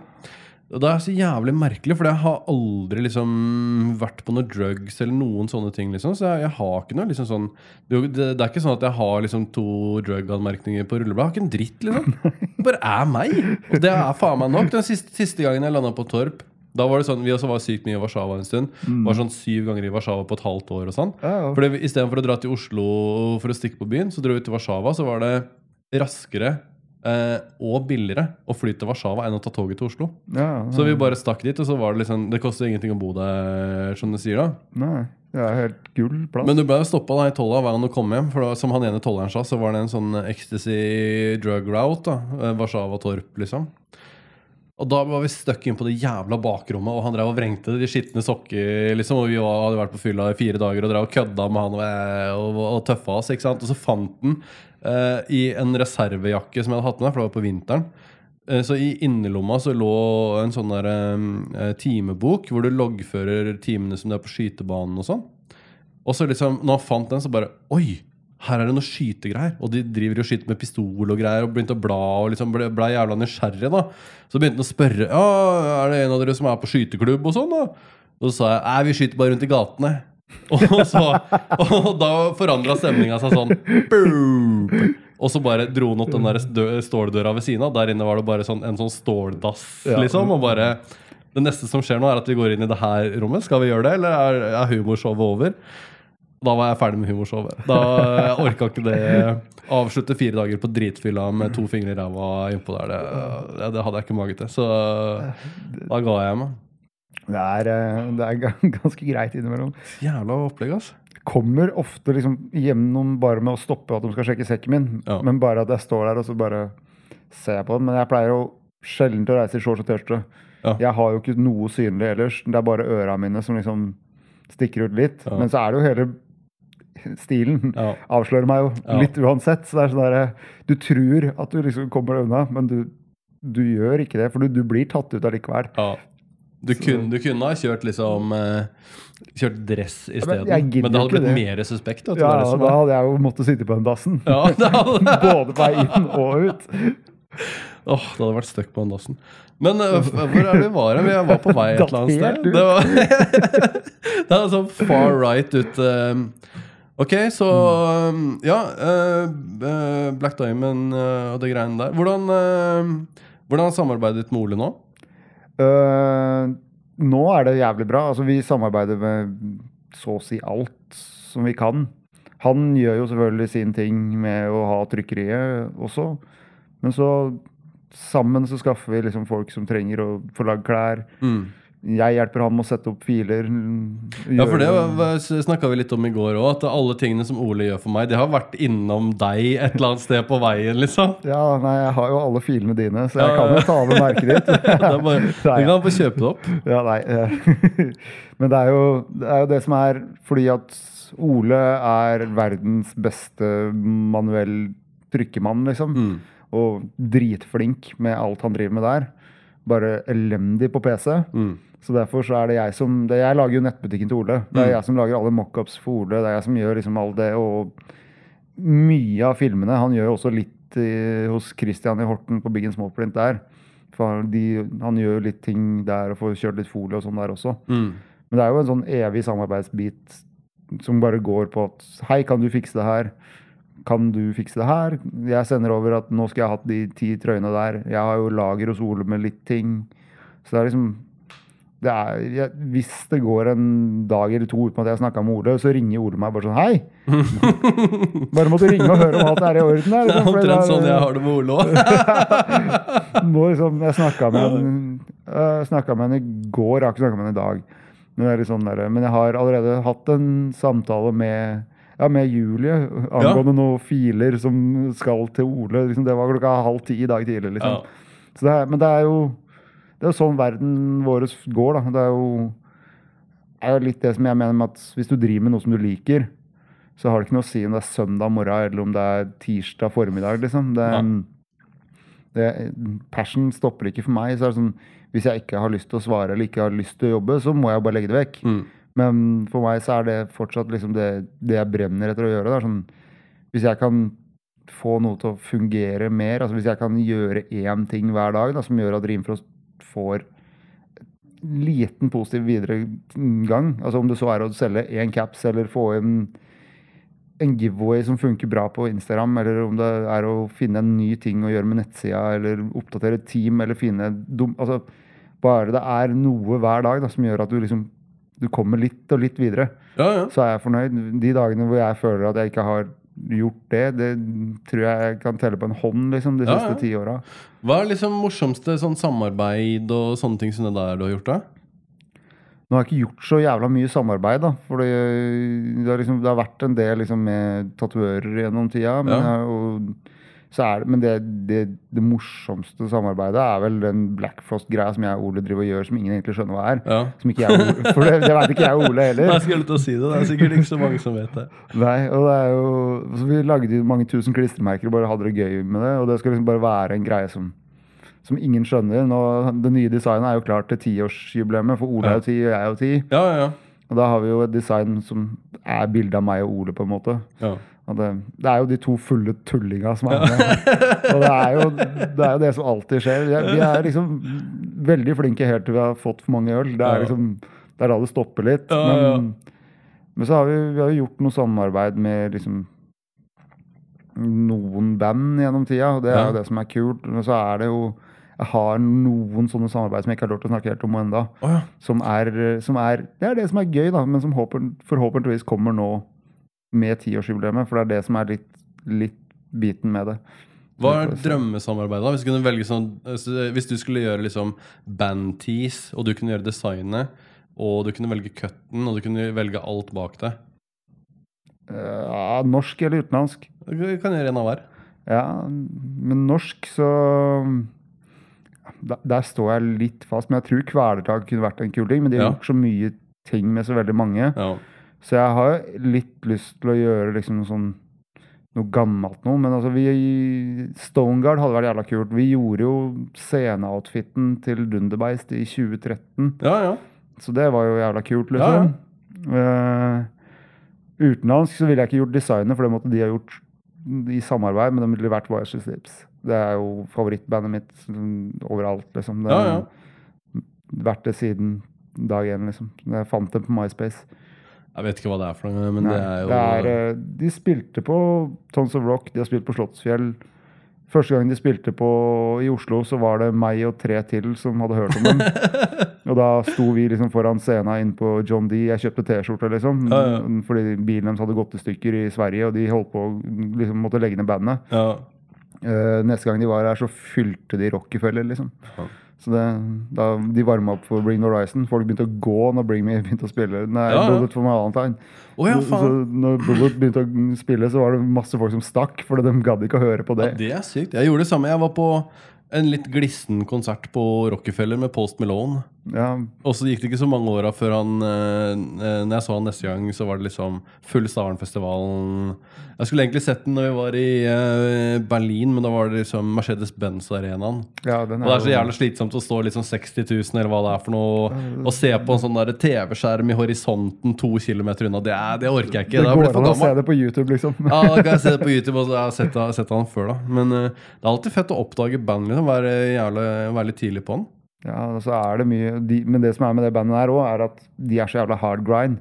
det er så jævlig merkelig, for jeg har aldri liksom vært på noe drugs eller noen sånne ting. liksom Så jeg, jeg har ikke noe liksom sånn det, det er ikke sånn at jeg har liksom to drug-anmerkninger på rullebladet. Jeg har ikke en dritt, liksom. Det bare er meg. Og det er faen meg nok. Den siste, siste gangen jeg landa på Torp da var det sånn, Vi også var sykt mye i Warszawa en stund. Var sånn syv ganger i Warszawa på et halvt år. og sånn Ja, ja. fordi Istedenfor å dra til Oslo for å stikke på byen, så dro vi til Warszawa. Så var det raskere eh, og billigere å fly til Warszawa enn å ta toget til Oslo. Ja, Så vi bare stakk dit, og så var det liksom Det koster ingenting å bo der, som du sier. da Nei, det er helt gull plass. Men du ble jo stoppa i tolla hver gang du kom hjem. For da, som han ene tolleren sa, så var det en sånn ecstasy drug route. da eh, Warszawa-Torp, liksom. Og da var vi stuck inn på det jævla bakrommet, og han drev og vrengte de skitne sokker. liksom Og vi hadde vært på fylla i fire dager og drev og kødda med han og, og, og tøffa oss. ikke sant Og så fant han eh, i en reservejakke som jeg hadde hatt med, for det var på vinteren. Eh, Så i innerlomma så lå en sånn der eh, timebok hvor du loggfører timene som du er på skytebanen og sånn. Og så liksom, når han fant den, så bare Oi! Her er det noe skytegreier. Og de driver og skyter med pistol og greier. Og begynte å bla og liksom ble, ble jævla nysgjerrig. da Så begynte han å spørre Ja, er det en av dere som er på skyteklubb og sånn. da Og så sa jeg nei, vi skyter bare rundt i gatene. Og, så, og da forandra stemninga seg sånn. Boom! Og så bare dro han opp den der ståldøra ved siden av. Der inne var det bare sånn, en sånn ståldass, liksom. Og bare Det neste som skjer nå, er at vi går inn i det her rommet. Skal vi gjøre det, eller er, er humorshowet over? Da var jeg ferdig med humorshowet. Da jeg orka ikke det. Avslutte fire dager på dritfylla med to fingre i ræva innpå der. Det, det hadde jeg ikke mage til. Så da ga jeg meg. Det er, eh, det er ganske greit innimellom. Jævla opplegg, altså. Kommer ofte liksom gjennom bare med å stoppe at de skal sjekke sekken min. Ja. Men bare at jeg står der og så bare ser jeg på dem. Men jeg pleier jo sjelden å reise i shorts og T-skjorte. Ja. Jeg har jo ikke noe synlig ellers. Det er bare øra mine som liksom stikker ut litt. Ja. Men så er det jo hele stilen. Ja. Avslører meg jo Ja. litt uansett. Så det er sånn der, Du tror at du liksom kommer deg unna, men du, du gjør ikke det. For du, du blir tatt ut allikevel. Ja. Du, kun, du kunne ha kjørt liksom eh, Kjørt dress men isteden. jeg Men, gidder det hadde blitt det. mer suspekt. Da, Ja, det er det som da hadde jeg jo måttet sitte på den dassen. Ja, Både på vei inn og ut. Åh, det hadde vært stuck på den dassen. Men uh, hvor er det vi var? hen? Vi var på vei et eller annet sted. Det var, det er sånn far right ut øh. Ok, så øh, Ja. øh, Black Diamond uh, og det greiene der. Hvordan, uh, hvordan samarbeidet med Ole nå? Nå er det jævlig bra. Altså, vi samarbeider med så å si alt som vi kan. Han gjør jo selvfølgelig sin ting med å ha trykkeriet også. Men så sammen så skaffer vi liksom folk som trenger å få lagd klær. Jeg hjelper ham med å sette opp filer. Ja, for det snakka vi litt om i går òg, at alle tingene som Ole gjør for meg, det har vært innom deg et eller annet sted på veien, liksom. Ja, nei, jeg har jo alle filene dine, så jeg Ja, kan jo ta over merket ditt. Bare, du kan få kjøpe det opp. Ja, nei. eh, Men det er, jo, det er jo det som er fordi at Ole er verdens beste manuell trykkemann, liksom. Mm. Og dritflink med alt han driver med der. Bare elendig på PC. Mm. Så derfor så er det jeg som det, Jeg lager jo nettbutikken til Ole. Det er Mm. jeg som lager alle mockups for Ole. Det er jeg som gjør liksom all det. Og mye av filmene Han gjør jo også litt i, hos Christian i Horten på Big and der. For de, han gjør jo litt ting der og får kjørt litt folie og sånn der også. Mm. Men det er jo en sånn evig samarbeidsbit som bare går på at Hei, kan du fikse det her? Kan du fikse det her? Jeg sender over at nå skal jeg ha hatt de ti trøyene der. Jeg har jo lager hos Ole med litt ting. Så det er liksom det er, jeg, Hvis det går en dag eller to uten at jeg snakka med Ole, så ringer Ole meg bare sånn Hei! Bare måtte ringe og høre om alt er i orden. her, Det er liksom, omtrent sånn jeg har det med Ole òg. liksom, jeg snakka med henne Jeg i går, jeg har ikke snakka med henne i dag. Men, det litt sånn der, men jeg har allerede hatt en samtale med, ja, med Julie angående noen filer som skal til Ole. Liksom, det var klokka halv ti i dag tidlig. Liksom. Ja. Så det er, men det er jo det er sånn verden vår går. Da. Det er jo, er jo litt det som jeg mener med at hvis du driver med noe som du liker, så har det ikke noe å si om det er søndag morgen eller om det er tirsdag formiddag. Liksom. Det, det, passion stopper ikke for meg. Så er det sånn, hvis jeg ikke har lyst til å svare eller ikke har lyst til å jobbe, så må jeg bare legge det vekk. Mm. Men for meg så er det fortsatt liksom det, det jeg brenner etter å gjøre. Sånn, hvis jeg kan få noe til å fungere mer, altså hvis jeg kan gjøre én ting hver dag da, som gjør at Rimfrost får liten positiv videregang, altså om det så er å selge én caps eller få en, en giveaway som funker bra på Instagram, eller om det er å finne en ny ting å gjøre med nettsida, eller oppdatere team, eller finne dum, altså, Bare det er noe hver dag da, som gjør at du liksom du kommer litt og litt videre, Ja, ja. så er jeg fornøyd. De dagene hvor jeg føler at jeg ikke har gjort det, det tror jeg jeg kan telle på en hånd liksom, de Ja, siste ti åra. Hva er liksom morsomste sånn samarbeid og sånne ting som det der du har gjort? da? Nå har jeg ikke gjort så jævla mye samarbeid, da. For det, det, har, liksom, det har vært en del liksom, med tatuører gjennom tida. Men, jeg, har er det, men det, det, det morsomste samarbeidet er vel den Black Frost-greia som jeg og Ole driver og gjør, som ingen egentlig skjønner hva er. Ja. Som ikke jeg Ole, for det, det vet ikke jeg og Ole heller. Jeg skulle til å si det. Det er sikkert ikke så mange som vet det. Nei, og det er jo så Vi lagde mange tusen klistremerker og bare hadde det gøy med det. Og det skal liksom bare være en greie som, som ingen skjønner. Nå, det nye designet er jo klart til tiårsjubileet, for Ole er jo ti, og jeg er jo ti. Ja, ja, ja. Og da har vi jo et design som er bilde av meg og Ole, på en måte. ja. Det, det er jo de to fulle tullinga som er med. og det er, jo, det er jo det som alltid skjer. Vi er, liksom veldig flinke helt til vi har fått for mange øl. Det er liksom det er da det stopper litt. Men, men så har vi, vi har gjort noe samarbeid med liksom noen band gjennom tida, og det er jo det som er kult. Men så er det jo jeg har noen sånne samarbeid som jeg ikke har lov til å snakke helt om ennå. Oh, ja. Som som er Det er det som er gøy, da, men som håper, forhåpentligvis kommer nå med tiårsjubileet. For det er det som er litt, litt biten med det. Hva er drømmesamarbeidet? da? Hvis du, kunne velge sånn, hvis du skulle gjøre liksom band-tease, og du kunne gjøre designet, og du kunne velge cutten, og du kunne velge alt bak det Eh, ja, norsk eller utenlandsk? Du kan gjøre en av hver. Ja, men norsk så der, der står jeg litt fast. Men jeg tror Kvelertak kunne vært en kul ting. Men de har Ja. gjort så mye ting med så veldig mange. Ja. Så jeg har litt lyst til å gjøre liksom noe sånn noe gammelt noe. Men altså, vi Stoneguard hadde vært jævla kult. Vi gjorde jo sceneoutfiten til Dunderbeist i 2013. ja, ja. Så det var jo jævla kult, liksom. Eh, utenlandsk så ville jeg ikke gjort designet, for det måtte de ha gjort i samarbeid, men det ville vært Wires Slips. Det er jo favorittbandet mitt mm, overalt, liksom. Det har ja. vært det siden dag én, liksom. Jeg fant dem på MySpace. Jeg vet ikke hva det er for noe, men Nei, det er jo det er, eh, de spilte på Tons of Rock, de har spilt på Slottsfjell. Første gang de spilte på i Oslo, så var det meg og tre til som hadde hørt om dem. og da sto vi liksom foran scenen inn på John D. Jeg kjøpte T-skjorte, liksom. Ja, ja. Fordi bilen deres hadde gått i stykker i Sverige, og de holdt på liksom, måtte legge ned bandet. ja. Uh, neste gang de var her, så fylte de Rockefeller, liksom. Ja. Så det, da de varma opp for Bring the Horizon. Folk begynte å gå når Bring Me begynte å spille. Nei, Ja, ja. Bullet for Valentine. Oh, ja, Så-. Så når Bullet begynte å spille, så var det masse folk som stakk, for de gadd ikke å høre på ja, det. det er sykt. Jeg gjorde det samme. Jeg var på en litt glissen konsert på Rockefeller med Post Malone. Ja, Og så gikk det ikke så mange åra før han eh, eh, Når jeg så han neste gang, så var det liksom full Stavernfestivalen. Jeg skulle egentlig sett den når vi var i eh, Berlin, men da var det liksom Mercedes-Benz-arenaen. ja, Og det er så jævlig slitsomt å stå liksom 60 000 eller hva det er for noe, og se på en sånn TV-skjerm i horisonten to kilometer unna. Det, det orker jeg ikke. Det går an å se det på YouTube, liksom. Ja, da kan jeg se det på YouTube. Og så har jeg sett, sett han før, da. Men det er alltid fett å oppdage band. Liksom, være, jævlig, være litt tidlig på den. Ja, så er det mye de, Men det som er med det bandet her òg, er at de er så jævla hard grind.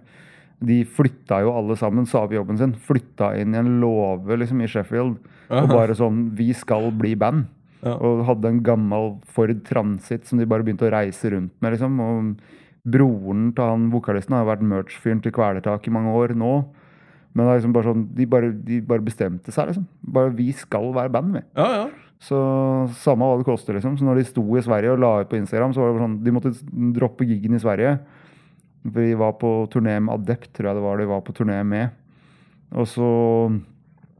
De flytta jo alle sammen, sa opp jobben sin. Flytta inn i en låve liksom, i Sheffield. Og bare sånn Vi skal bli band. Ja. Og hadde en gammel Ford Transit som de bare begynte å reise rundt med. liksom. Og broren til han vokalisten har vært merch-fyren til Kvelertak i mange år nå. Men det er liksom bare sånn, de bare, de bare bestemte seg, liksom. Bare Vi skal være band, vi. Ja, ja. Så samme hva det koster, liksom. Så når de sto i Sverige og la ut på Instagram, så var det sånn De måtte droppe gigen i Sverige. For de var på turné med Adept, tror jeg det var de var på turné med. Og så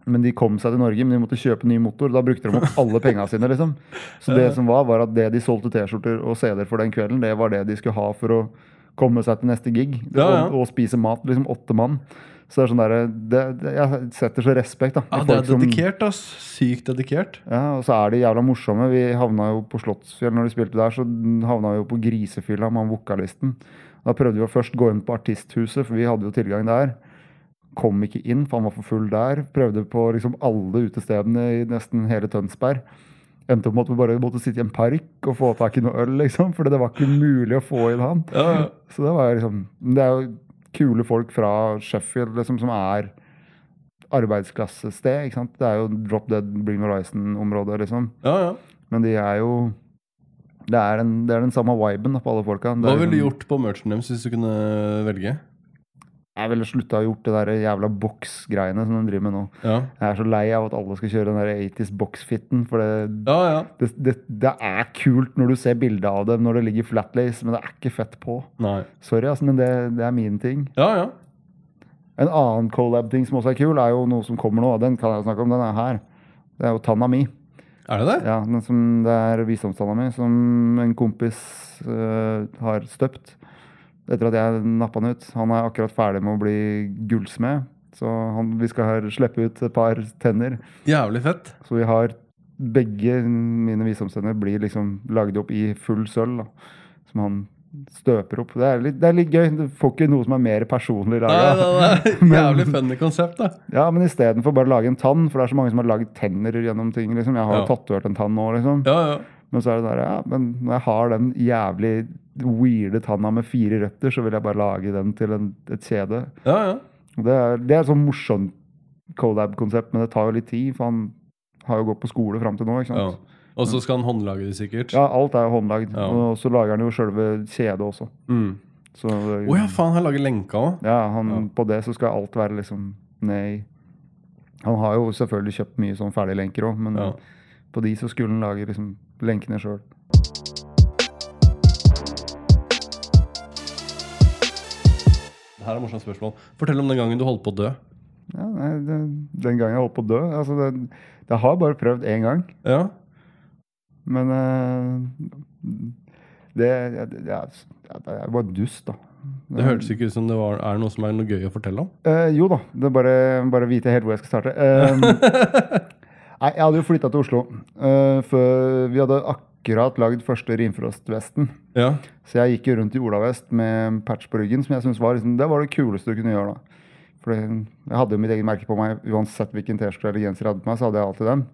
Men de kom seg til Norge, men de måtte kjøpe ny motor. Da brukte de opp alle penga sine, liksom. Så det som var, var at det de solgte T-skjorter og CD-er for den kvelden, det var det de skulle ha for å komme seg til neste gig. Ja, ja. Og, og spise mat. Liksom åtte mann. Så det er sånn der, det, det, Jeg setter så respekt, da. ja det er dedikert, ass. Sykt dedikert. ja, og så er de jævla morsomme. Vi havna jo på Slottsfjell når de spilte der, så havna vi jo på Grisefylla med han vokalisten. Da prøvde vi å først gå inn på Artisthuset, for vi hadde jo tilgang der. Kom ikke inn, for han var for full der. Prøvde på liksom alle utestedene i nesten hele Tønsberg. Endte opp med at vi bare måtte sitte i en park og få tak i noe øl, liksom. For det var ikke mulig å få inn han. Ja, ja. Så det var liksom Det er jo kule folk fra Sheffield liksom, som er arbeidsklassested. ikke sant? Det er jo Drop Dead, Bring Horizon-området, liksom. ja, ja. Men de er jo Det er, en, det er den samme viben på alle folka. Hva ville du liksom- gjort på merchen deres hvis du kunne velge? Jeg ville slutta å gjort det der jævla boksgreiene som de driver med nå. Ja, Jeg er så lei av at alle skal kjøre den der 80s box-fitten. For det, ja. ja. det, det, det er kult når du ser bilde av det når det ligger flatlace, men det er ikke fett på. Nei. Sorry, altså, men det, det er min ting. Ja, ja. En annen collab-ting som også er kul, er jo noe som kommer nå. Den kan jeg snakke om. Den er her. Det er jo tanna mi. Er det det? Ja, den som, Det er visdomstanna mi som en kompis eh, har støpt. Etter at jeg nappa han ut. Han er akkurat ferdig med å bli gullsmed. Så han, vi skal her slippe ut et par tenner. Jævlig fett. Så vi har begge mine visdomstenner blir liksom lagd opp i full sølv. da, Som han støper opp. Det er litt, det er litt gøy. Du får ikke noe som er mer personlig laga. Jævlig funny konsept, da. Ja, men istedenfor bare å lage en tann, for det er så mange som har lagd tenner gjennom ting. liksom. Jeg har jo Ja. tatovert en tann nå, liksom. Ja, ja. Men så er det der, ja, men når jeg har den jævlig weirde tanna med fire røtter, så vil jeg bare lage den til en, et kjede. ja, ja. Det er, det er et sånn morsomt colab-konsept, men det tar jo litt tid, for han har jo gått på skole fram til nå. ikke ja. sant? Og så skal han håndlage det, sikkert. Ja, alt er håndlagd. Ja. Og så lager han jo sjølve kjedet også. Mm. Å ja, faen, han lager lenka òg. ja, han, Ja. på det så skal alt være liksom ned i Han har jo selvfølgelig kjøpt mye sånn ferdiglenker òg, men Ja. på de så skulle han lage liksom lenkene sjøl. Her er et morsomt spørsmål. Fortell om den gangen du holdt på å dø. Ja, nei, det, den gangen jeg holdt på å dø altså det, Jeg har bare prøvd én gang, Ja. men eh, det, det er bare dust, da. Det hørtes ikke ut som det var, er noe som er noe gøy å fortelle om. Eh, jo da, det er bare, bare vite helt hvor jeg skal starte. Um, nei, jeg hadde jo flytta til Oslo. Uh, for vi hadde akkurat lagd første Rimfrost-vesten. Ja. Så jeg gikk jo rundt i olavest med patch på ryggen, som jeg synes var, liksom, det var det kuleste du kunne gjøre da. For jeg hadde jo mitt eget merke på meg, uansett hvilken T-skjorte eller genser jeg hadde på meg, så hadde jeg alltid den.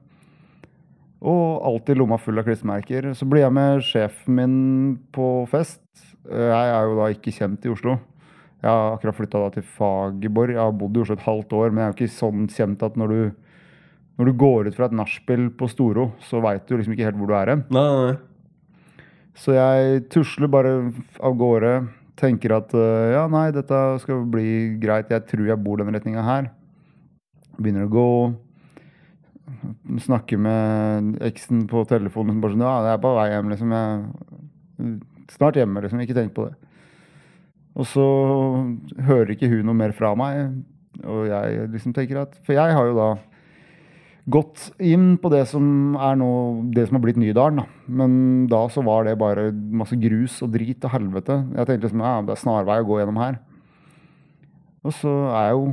Og alltid lomma full av klistremerker. Så blir jeg med sjefen min på fest. Eh, Jeg er jo da ikke kjent i Oslo. Jeg har akkurat flytta til Fagerborg. Jeg har bodd i Oslo et halvt år, men jeg er jo ikke sånn kjent at når du, når du går ut fra et nachspiel på Storo, så veit du liksom ikke helt hvor du er hen. Nei, nei. Så jeg tusler bare av gårde. Tenker at øh, ja, nei, dette skal bli greit. Jeg tror jeg bor den retninga her. Begynner å gå. Snakker med eksen på telefonen. Bare sånn, ja, jeg er på vei hjem, liksom. Jeg, snart hjemme, liksom. Ikke tenk på det. Og så hører ikke hun noe mer fra meg. Og jeg liksom tenker at For jeg har jo da gått inn på det som er nå det som har blitt Nydalen. Da. Men da så var det bare masse grus og drit og helvete. Jeg tenkte liksom ja, det er snarvei å gå gjennom her. Og så er jeg jo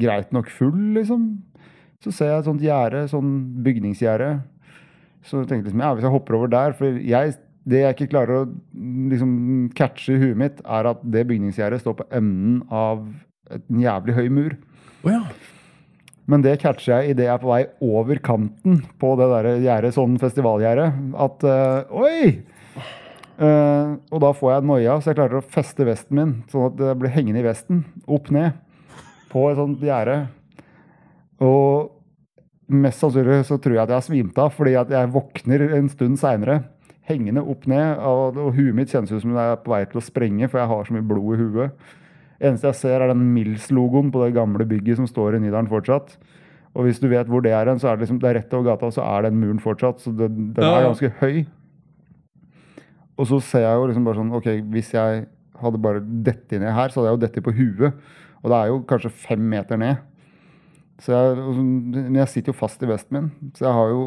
greit nok full, liksom. Så ser jeg et sånt gjerde, sånn bygningsgjerde. Så tenkte jeg liksom, ja, hvis jeg hopper over der For jeg, det jeg ikke klarer å liksom catche i huet mitt, er at det bygningsgjerdet står på enden av en jævlig høy mur. Oh, ja. Men det catcher jeg idet jeg er på vei over kanten på det der gjerdet, sånn festivalgjerde. At øh, Oi! Uh, og da får jeg noia, så jeg klarer å feste vesten min, sånn at det blir hengende i vesten. Opp ned. På et sånt gjerde. Og mest sannsynlig så tror jeg at jeg har svimt av, fordi at jeg våkner en stund seinere. Hengende opp ned, og, og huet mitt kjennes ut som det er på vei til å sprenge, for jeg har så mye blod i huet. Eneste jeg ser, er den Mills-logoen på det gamle bygget som står i Nydalen fortsatt. Og hvis du vet hvor det er hen, så er det liksom, det er rett over gata, og så er den muren fortsatt. Så det, den er ganske høy. Og så ser jeg jo liksom bare sånn Ok, hvis jeg hadde bare dette ned her, så hadde jeg jo dette på huet. Og det er jo kanskje fem meter ned. Så jeg, men jeg sitter jo fast i vesten min, så jeg har jo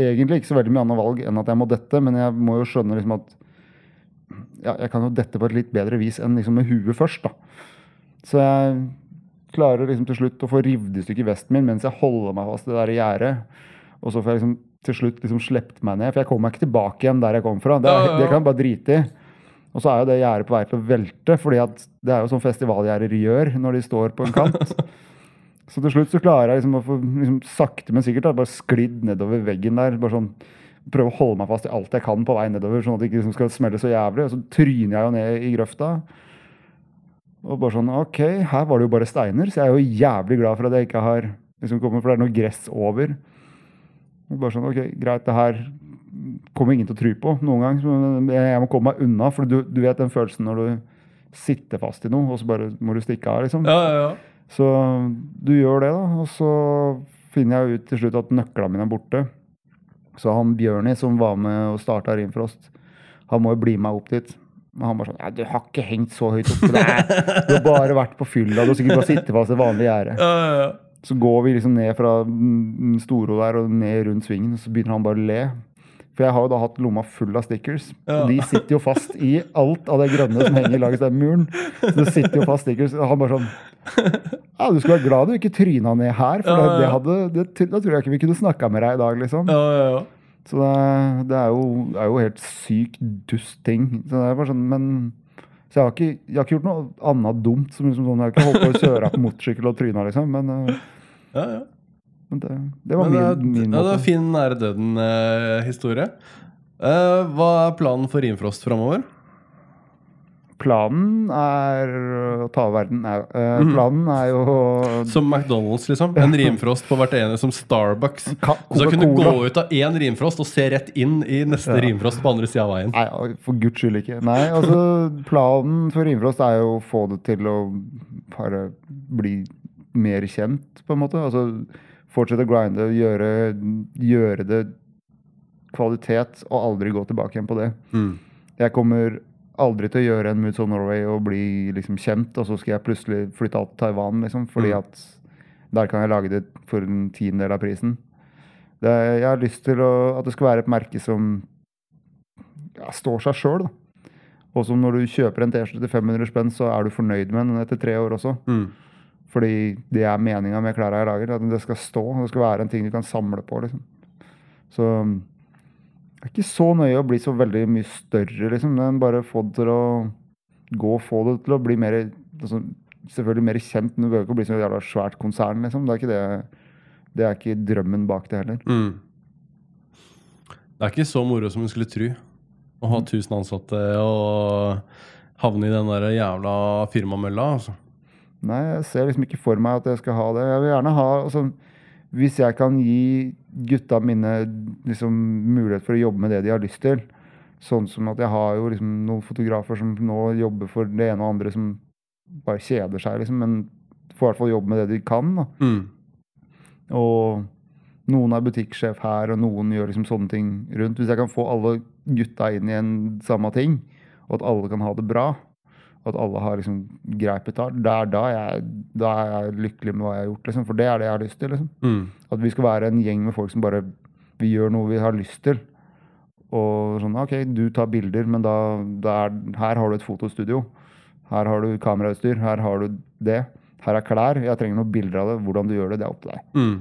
egentlig ikke så veldig mye annet valg enn at jeg må dette, men jeg må jo skjønne liksom at ja, jeg kan jo dette på et litt bedre vis enn liksom med huet først, da. Så jeg klarer liksom til slutt å få revet i stykker vesten min mens jeg holder meg fast i det der gjerdet. Og så får jeg liksom til slutt liksom slept meg ned, for jeg kommer meg ikke tilbake igjen der jeg kom fra. Det, er, det kan jeg bare drite i. Og så er jo det gjerdet på vei til å velte, fordi at det er jo sånn festivalgjerder gjør når de står på en kant. Så til slutt så klarer jeg liksom å få liksom, sakte, men sikkert da, bare sklidd nedover veggen der. bare sånn, Prøve å holde meg fast i alt jeg kan på vei nedover, sånn at det ikke liksom skal smelle så jævlig. Og så tryner jeg jo ned i grøfta. Og bare sånn OK, her var det jo bare steiner, så jeg er jo jævlig glad for at jeg ikke har liksom kommet, for det er noe gress over. Og bare sånn, ok, Greit, det her kommer ingen til å tro på noen gang. Jeg må komme meg unna, for du, du vet den følelsen når du sitter fast i noe, og så bare må du stikke av. liksom. Ja, ja, ja. Så du gjør det, da. Og så finner jeg ut til slutt at nøklene mine er borte. Så han Bjørni som var med og starta Rimfrost, han må jo bli med opp dit. Men han bare sånn 'Du har ikke hengt så høyt oppe. Du har bare vært på fylla. Du har sikkert bare sittet fast i vanlig gjerde.' ja, ja, ja. Så går vi liksom ned fra Storo der og ned rundt svingen, og så begynner han bare å le. For jeg har jo da hatt lomma full av stickers. Ja. Og de sitter jo fast i alt av det grønne som henger langs den muren. Så det sitter jo fast stickers. Og han bare sånn Ja, du skulle være glad du ikke tryna ned her, for Ja, ja, det, det det, da tror jeg ikke vi kunne snakka med deg i dag, liksom. ja, ja, ja. Så det, det er, jo, er jo helt sykt dust ting. Så det er bare sånn, men så jeg har, ikke, jeg har ikke gjort noe annet dumt. Som liksom sånn, jeg har ikke holdt på å kjøre på motorsykkel og tryna, liksom. Men, eh, ja, ja. Men det, det var Men min, min ja, det var fin nære døden-historie. hva er planen for Rimfrost framover? planen er å ta over verden. Nei, eh, Mhm. planen er jo Som McDonald's, liksom. En rimfrost på hvert ene, som Starbucks. Ka- Så kunne du gå ut av én rimfrost og se rett inn i neste Ja. rimfrost på andre sida av veien. Nei, for guds skyld ikke. Nei, altså Planen for Rimfrost er jo å få det til å bare bli mer kjent, på en måte. Altså fortsette å grinde, gjøre, gjøre det kvalitet, og aldri gå tilbake igjen på det. Mm. Jeg kommer aldri til å gjøre en Moods of Norway og bli liksom kjent, og så skal jeg plutselig flytte alt til Taiwan, liksom, fordi Mm. at der kan jeg lage det for en tiendedel av prisen. Det, jeg har lyst til å, at det skal være et merke som ja, står seg sjøl, da. Og som når du kjøper en T-skjorte til 500 spenn, så er du fornøyd med den etter tre år også. Mm. Fordi det er meninga med klærne jeg lager. At det skal stå. Det skal være en ting du kan samle på. liksom. Så det er ikke så nøye å bli så veldig mye større, liksom. Men bare få det til å gå, få det til å bli mer altså, Selvfølgelig mer kjent, men du behøver ikke å bli så jævla svært konsern, liksom. Det er ikke det Det er ikke drømmen bak det heller. Mm. Det er ikke så moro som en skulle tro. Å ha 1000 ansatte og havne i den der jævla firmamølla. Altså. Nei, jeg ser liksom ikke for meg at jeg skal ha det. Jeg vil gjerne ha altså, Hvis jeg kan gi gutta mine liksom, mulighet for å jobbe med det de har lyst til Sånn som at jeg har jo liksom noen fotografer som nå jobber for det ene og andre som bare kjeder seg, liksom, men får i hvert fall jobbe med det de kan. Da. Mm. Og noen er butikksjef her, og noen gjør liksom sånne ting rundt. Hvis jeg kan få alle gutta inn i en samme ting, og at alle kan ha det bra, at alle har liksom greit betalt, det er da jeg, da er jeg lykkelig med hva jeg har gjort. Liksom. For det er det jeg har lyst til. Liksom. Mm. At vi skal være en gjeng med folk som bare vi gjør noe vi har lyst til. Og sånn, ok, du tar bilder, men da er, her har du et fotostudio. Her har du kamerautstyr, her har du det. Her er klær. Jeg trenger noen bilder av det. Hvordan du gjør det, det er opp til deg. Mm.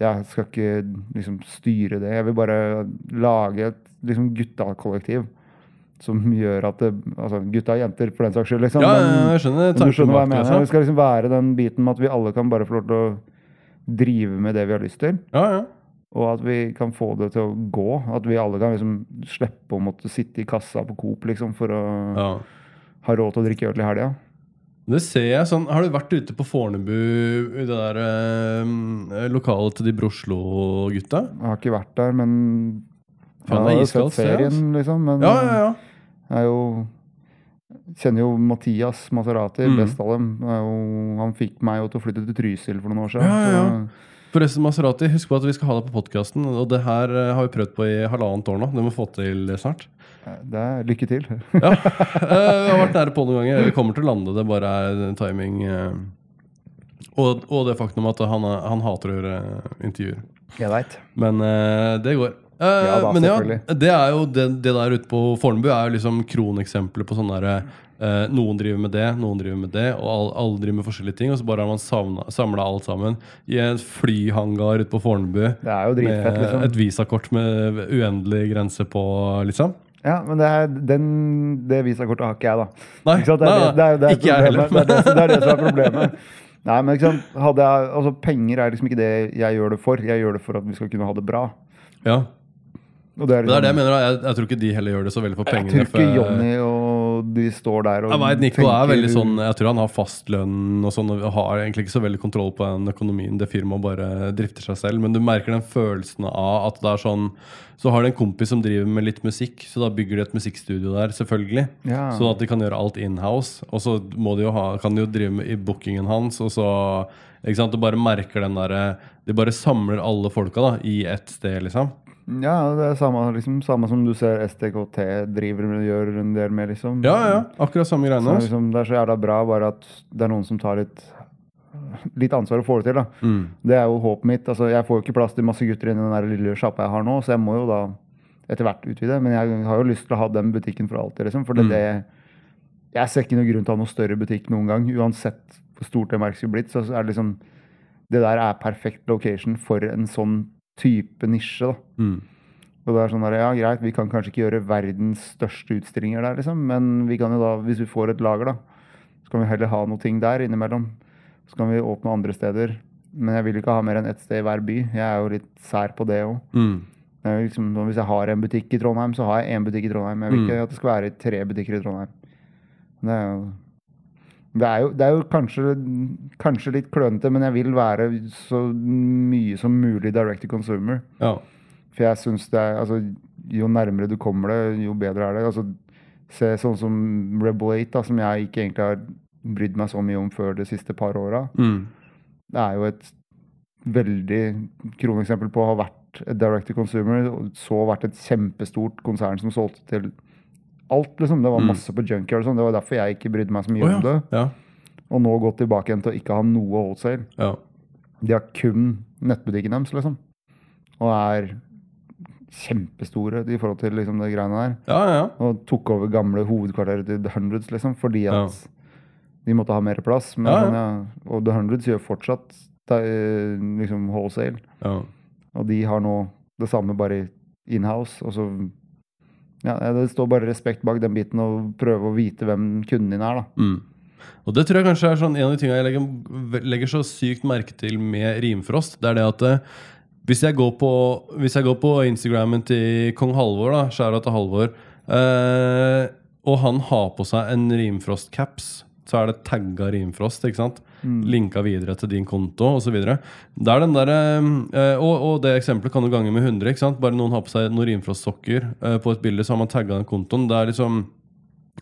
Jeg skal ikke liksom styre det. Jeg vil bare lage et liksom gutta-kollektiv som gjør at det, altså Gutta og jenter, for den saks skyld, liksom. Ja, men- jeg skjønner du skjønner hva jeg det. mener. Det Altså. skal liksom være den biten med at vi alle kan bare få lov til å drive med det vi har lyst til. Ja, ja. Og at vi kan få det til å gå. At vi alle kan liksom slippe å måtte sitte i kassa på Coop liksom, for å ja. ha råd til å drikke øl i helga. Det ser jeg sånn Har du vært ute på Fornebu, i det der eh, lokalet til de Broslo-gutta? Jeg har ikke vært der, men Faen, det er jeg har jo iskaldt sett serien, liksom. Men Ja, ja, ja. jeg er jo Kjenner jo Mathias Maserati, Mm. best av dem. Jo, han fikk meg jo til å flytte til Trysil for noen år siden. Ja, ja, ja. Forresten, Maserati, husk på at vi skal ha deg på podkasten. Og det her eh, har vi prøvd på i halvannet år nå. Det må vi få til snart. Det er lykke til. Ja, eh, Vi har vært nære på noen ganger. Vi kommer til å lande. Det bare er timing. eh. Og, og det faktum at han, han hater å gjøre intervjuer. Jeg veit. Men eh, det går. Eh, Ja da, men ja, det er jo det, det der ute på Fornebu er jo liksom kroneksempelet på sånn derre eh, Noen driver med det, noen driver med det, og alle, alle driver med forskjellige ting. Og så bare har man samla alt sammen i en flyhangar ute på Fornebu. Det er jo dritfett, Med liksom. et visakort med uendelig grense på, liksom. Ja, men det, er, den, det visakortet har ikke jeg, da. Nei, Ikke? Det er det, det, er, det, ikke jeg heller. Det, er det, som er problemet. Nei, men ikke sant? Jeg, altså, Penger er liksom ikke det jeg gjør det for. Jeg gjør det for at vi skal kunne ha det bra. Ja, Og det er, liksom, det er det jeg mener. da. Jeg, jeg tror ikke de heller gjør det så veldig for jeg tror ikke for- Jonny og de står der og Jeg vet, Nico er veldig sånn Jeg tror han har fast lønn og sånn og har egentlig ikke så veldig kontroll på den økonomien. Det firmaet bare drifter seg selv. Men du merker den følelsen av at det er sånn Så har de en kompis som driver med litt musikk, så da bygger de et musikkstudio der, selvfølgelig. Ja. Sånn at de kan gjøre alt inhouse. Og så må de jo ha, kan de jo drive med i bookingen hans, og så ikke sant, Du bare merker den derre De bare samler alle folka da i ett sted, liksom. Ja, det er samme, liksom, samme som du ser STKT driver med, gjør en del med, liksom. Ja, ja. Akkurat samme Så greiene. det, altså. liksom, det er så jævla bra, bare at det er noen som tar litt Litt ansvar og får det til. da. Mm. Det er jo håpet mitt. altså Jeg får jo ikke plass til masse gutter i den der lille sjappa jeg har nå, så jeg må jo da etter hvert utvide. Men jeg har jo lyst til å ha den butikken for alltid, liksom. For det, Mm. det Jeg ser ikke noen grunn til å ha noe større butikk noen gang. Uansett hvor stort det merket skulle blitt, så er det liksom Det der er perfekt location for en sånn type nisje, da. Mm. Og det er sånn der, ja greit, vi kan kanskje ikke gjøre verdens største utstillinger der, liksom, men vi kan jo da, hvis vi får et lager, da, så kan vi heller ha noe ting der innimellom. Så kan vi åpne andre steder. Men jeg vil ikke ha mer enn ett sted i hver by. Jeg er jo litt sær på det òg. Mm. Liksom, sånn, hvis jeg har en butikk i Trondheim, så har jeg én butikk i Trondheim. Jeg vil Mm. ikke at det skal være tre butikker i Trondheim. Det er jo det er jo, det er jo kanskje, kanskje litt klønete, men jeg vil være så mye som mulig direct to consumer. Ja. For jeg syns det er altså, Jo nærmere du kommer det, jo bedre er det. Altså, se sånn som Rebel 8, da, som jeg ikke egentlig har brydd meg så mye om før de siste par åra. Mm. Det er jo et veldig kroneksempel på å ha vært et direct to consumer, og så vært et kjempestort konsern som solgte til alt, liksom. Det var Mm. masse på junkyard sånn. Det var derfor jeg ikke brydde meg så mye Å, om det. ja. Ja. Og nå gått tilbake igjen til å ikke ha noe wholesale. Ja. De har kun nettbutikken deres, liksom. Og er kjempestore i forhold til liksom, det greiene der. ja, ja. Og tok over gamle hovedkvarteret til The Hundreds, liksom, fordi at Ja. de måtte ha mer plass. Men, Ja, ja. sånn, ja. Og The Hundreds gjør fortsatt eh, liksom wholesale. ja. Og de har nå det samme bare inhouse. Og så ja, Det står bare respekt bak den biten, og prøve å vite hvem kunden din er. da. Mm. Og det tror jeg kanskje er sånn en av de tingene jeg legger, legger så sykt merke til med Rimfrost. Det er det at eh, hvis, jeg går på, jeg går på Instagrammen til kong Halvor, da, skjæra til Halvor, eh, og han har på seg en Rimfrost-caps, så er det tagga Rimfrost, ikke sant? Linka videre til din konto osv. Det er den der, eh, og, og det eksempelet kan du gange med 100. ikke sant? Bare noen har på seg noen Rimfrost-sokker eh, på et bilde, så har man tagga den kontoen. Det er liksom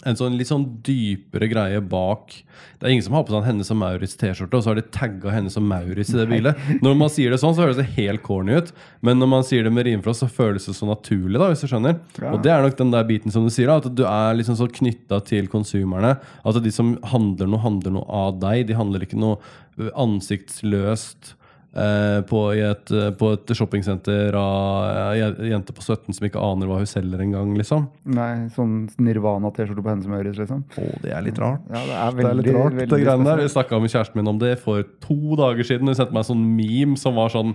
en sånn litt sånn dypere greie bak Det er ingen som har på seg en Hennes og Maurits T-skjorte, og så har de tagga Hennes og Maurits i det bildet. Når man sier det sånn, så høres det helt corny ut, men når man sier det med rimfrost, så føles det så naturlig, da, hvis du skjønner. Ja. Og det er nok den der biten som du sier, da, at du er liksom så knytta til konsumerne. At de som handler noe, handler noe av deg. De handler ikke noe ansiktsløst. Eh, på, i et, eh, på et shoppingsenter av ei jente på 17 som ikke aner hva hun selger engang, liksom. Nei, sånn Nirvana-T-skjorte på henne som høres, liksom. Å, det er litt rart. Ja, det er Det er veldig, litt rart, veldig det greiene der. Jeg snakka med kjæresten min om det for to dager siden. Hun sendte meg en sånn meme som var sånn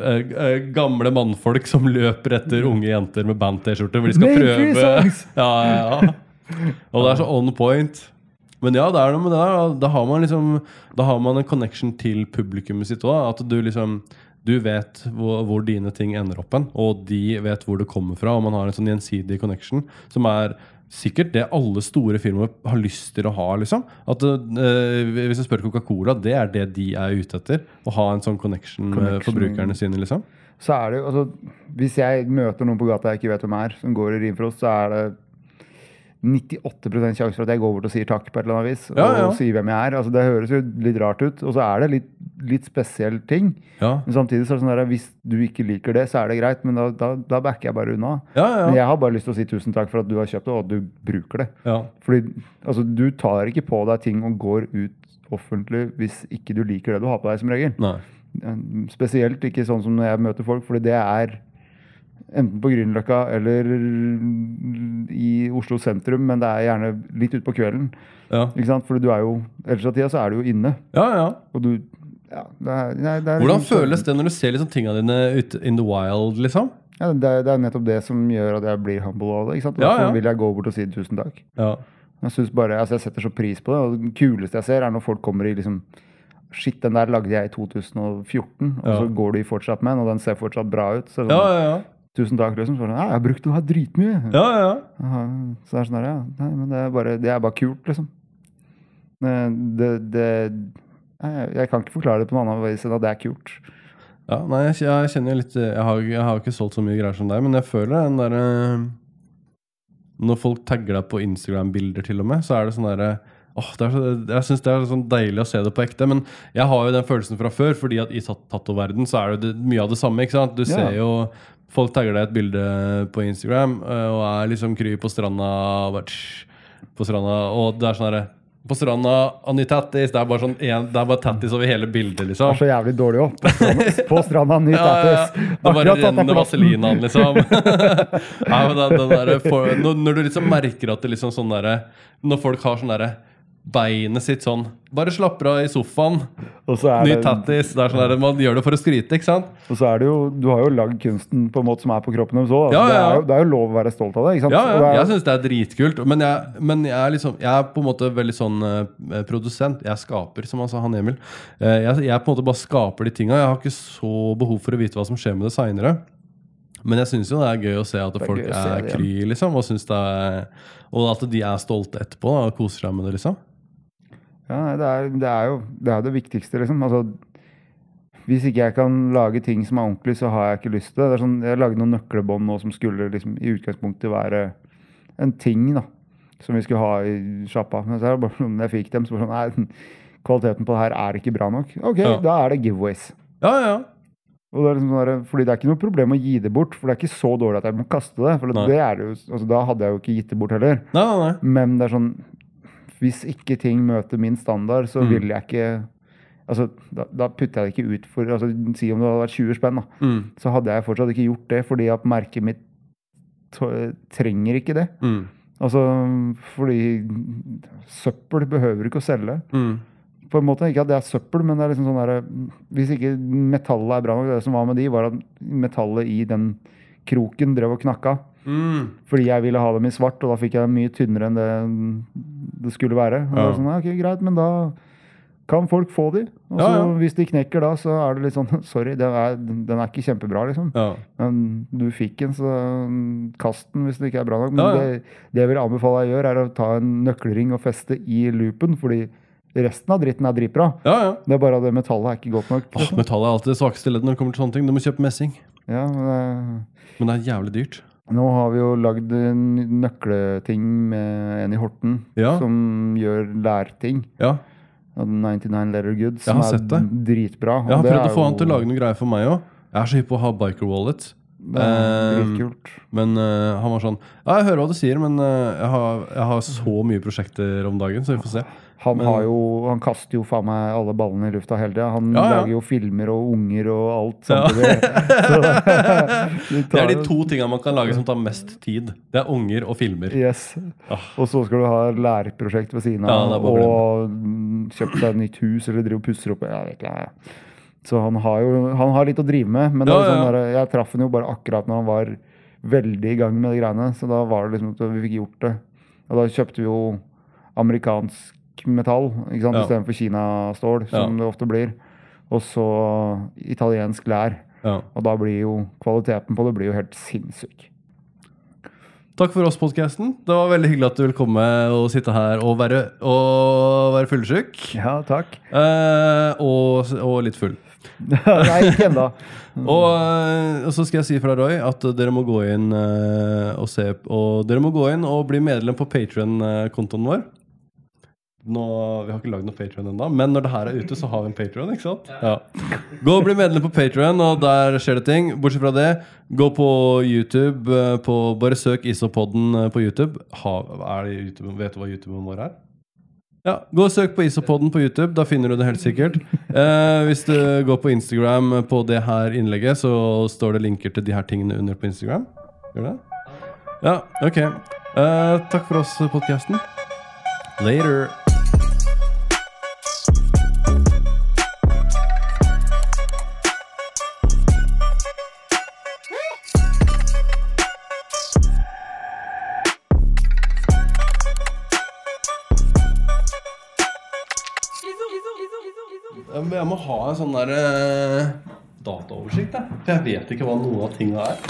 eh, eh, gamle mannfolk som løper etter unge jenter med band-T-skjorte. Hvor de skal prøve ja, ja, ja. Og det er så on point. Men ja, det er noe med det der. da. Har man liksom Da har man en connection til publikummet sitt òg. At du liksom Du vet hvor, hvor dine ting ender opp hen, og de vet hvor det kommer fra. Og man har en sånn gjensidig connection som er sikkert det alle store firmaer har lyst til å ha. liksom At eh, Hvis jeg spør Coca-Cola, det er det de er ute etter. Å ha en sånn connection, med Connection. forbrukerne sine. liksom Så er det jo, altså, Hvis jeg møter noen på gata jeg ikke vet hvem er, som går i Rimfrost, så er det 98% sjanse for at jeg går bort og sier takk på et eller annet vis. Ja, ja. Og sier hvem jeg er. Altså, det høres jo litt rart ut, og så er det litt, litt spesiell ting. Ja, Men samtidig så er det sånn der, hvis du ikke liker det, så er det greit, men da, da, da backer jeg bare unna. ja, Men jeg har bare lyst til å si tusen takk for at du har kjøpt det, og at du bruker det. ja. Fordi altså, du tar ikke på deg ting og går ut offentlig hvis ikke du liker det du har på deg, som regel. Nei. Spesielt ikke sånn som når jeg møter folk, fordi det er enten på Grünerløkka eller i Oslo sentrum, men det er gjerne litt utpå kvelden. Ja, Ikke sant? For du er jo Ellers av tida så er du jo inne. ja. ja. Og du ja, det er, nei, det er Hvordan liksom sånn- føles det når du ser liksom tinga dine ute in the wild, liksom? Ja, det, er, det er nettopp det som gjør at jeg blir humble av det. Ikke sant? Og Ja, ja. vil jeg gå bort og si tusen takk. Ja. Jeg synes bare, altså jeg setter så pris på det. Og det kuleste jeg ser, er når folk kommer i liksom Shit, den der lagde jeg i 2014, og Ja. så går de fortsatt med den, og den ser fortsatt bra ut. Så Ja, sånn, ja, ja. Tusen takk, liksom. Så er det, ja, jeg har brukt den her dritmye. ja, ja. Aha, Så det er sånn der, ja. Nei, men det er bare, det er bare kult, liksom. Det, det, jeg, Jeg kan ikke forklare det på noen annen vis enn at det er kult. ja nei, jeg, jeg kjenner litt Jeg har, jeg har ikke solgt så mye greier som deg, men jeg føler den derre Når folk tagger deg på Instagram-bilder, til og med, så er det sånn derre Åh, det er så, jeg syns det er sånn deilig å se det på ekte. Men jeg har jo den følelsen fra før, fordi at i tatoverdenen så er det mye av det samme. ikke sant? Du Ja. ser jo Folk tagger deg et bilde på Instagram øh, og er liksom kry på stranda På stranda, og det er sånn herre På stranda, Anny Tattis. Det er bare sånn en, Det er bare tattis over hele bildet, liksom. Det er så jævlig dårlig òg. På stranda, ny Ja, ja, ja. Det bare renner vaselin den, liksom. Nei, men den, den der, for, når du liksom merker at det liksom sånn derre Når folk har sånn derre Beinet sitt sånn Bare slapper av i sofaen. Ny tattis. Det er sånn der, Man gjør det for å skryte, ikke sant? og så er det jo, du har jo lagd kunsten på en måte som er på kroppen deres òg. Ja, ja, Det, det er jo lov å være stolt av det. ikke sant? Ja, ja. er- Jeg syns det er dritkult. Men jeg, men jeg er liksom Jeg er på en måte veldig sånn eh, produsent. Jeg skaper, som han sa, han Emil. Eh, jeg, jeg på en måte bare skaper de tinga. Jeg har ikke så behov for å vite hva som skjer med det seinere. Men jeg syns jo det er gøy å se at er folk er kry, liksom. Og, synes det er, og at de er stolte etterpå da, og koser seg med det, liksom. Ja, det er, det er jo det, er det viktigste, liksom. Altså, hvis ikke jeg kan lage ting som er ordentlig, så har jeg ikke lyst til det. det sånn, jeg lagde noen nøklebånd nå som skulle liksom, i utgangspunktet være en ting da, som vi skulle ha i sjappa. Men så er det bare sånn, jeg fikk dem, så var det sånn Nei, kvaliteten på det her er ikke bra nok. Ok, Ja. da er det giveaways. Ja, ja. Og det er liksom sånn fordi det er ikke noe problem å gi det bort, for det er ikke så dårlig at jeg må kaste det. For det det jo, altså, da hadde jeg jo ikke gitt det bort heller. Nei, nei, nei. Men det er sånn Hvis ikke ting møter min standard, så Mm. vil jeg ikke Altså, da, da putter jeg det ikke ut for altså, Si om det hadde vært 20 spenn, da. Mm. Så hadde jeg fortsatt ikke gjort det, fordi at merket mitt trenger ikke det. Mm. Altså, fordi søppel behøver ikke å selge. Mm. På en måte, Ikke at det er søppel, men det er liksom sånn der, hvis ikke metallet er bra nok Det som var med de, var at metallet i den kroken drev og knakka. Mm. Fordi jeg ville ha dem i svart, og da fikk jeg dem mye tynnere enn det det skulle være. Og Ja. sånn, ok, Greit, men da kan folk få de. Og så Ja, ja. hvis de knekker da, så er det litt sånn Sorry, den er, den er ikke kjempebra, liksom. Ja. Men du fikk den, så kast den hvis det ikke er bra nok. Men. Det, det jeg vil anbefale deg å gjøre, er å ta en nøkkelring og feste i loopen, fordi resten av dritten er dritbra. ja, ja. Det er bare at det metallet er ikke godt nok. Åh, liksom. metallet er alltid det svakeste leddet når det kommer til sånne ting. Du må kjøpe messing. Ja, men, Men det er jævlig dyrt. Eh, nå har vi jo lagd nøkleting med en i Horten Ja. som gjør lærting. Ja. 99 Letter Goods, som er dritbra. Jeg har prøvd å få han til å lage noen greier for meg òg. Jeg er så hypp på å ha biker wallet. Det er Um, dritkult. Men uh, han var sånn Ja, jeg hører hva du sier, men uh, jeg, har, jeg har så mye prosjekter om dagen, så vi får se. Han, har jo, han kaster jo faen meg alle ballene i lufta hele tida. Han Ja, ja. lager jo filmer og unger og alt Ja. samtidig. Så Det er de to tinga man kan lage som tar mest tid. Det er unger og filmer. Yes. Ah. Og så skal du ha læreprosjekt ved siden Ja, av, bare og kjøpe kjøpt seg et nytt hus eller driver og pusser opp. Jeg vet ikke. Så han har jo han har litt å drive med. Men sånn ja. der, jeg traff han jo bare akkurat når han var veldig i gang med de greiene. Så da var det liksom at vi fikk gjort det. Og da kjøpte vi jo amerikansk metall ikke sant? Ja. istedenfor kinastål, som det ofte blir. Og så italiensk lær. Ja. Og da blir jo kvaliteten på det blir jo helt sinnssyk. Takk for oss-podkasten. Det var veldig hyggelig at du ville komme og sitte her og være, og være fyllesyk. Ja, takk. Eh, og, og litt full. Nei, ikke ennå. Og, eh, og så skal jeg si fra Roy at dere må gå inn eh, og se Og dere må gå inn og bli medlem på Patrion-kontoen vår. Nå, Vi har ikke lagd noe Patrion ennå, men når det her er ute, så har vi en Patrion. ikke sant? Ja. Gå og bli medlem på Patrion, og der skjer det ting. Bortsett fra det, gå på YouTube. eh, På, bare søk ISO-podden på YouTube. Ha, er det YouTube. Vet du hva YouTuben vår er? Ja, Gå og søk på Isopoden på YouTube. Da finner du det helt sikkert. Eh, hvis du går på Instagram på det her innlegget, så står det linker til de her tingene under på Instagram. Gjør det? Ja, ok. Eh, takk for oss, podkasten. Later. Jeg må ha en sånn der uh, dataoversikt, jeg. For jeg vet ikke hva noen av tinga er.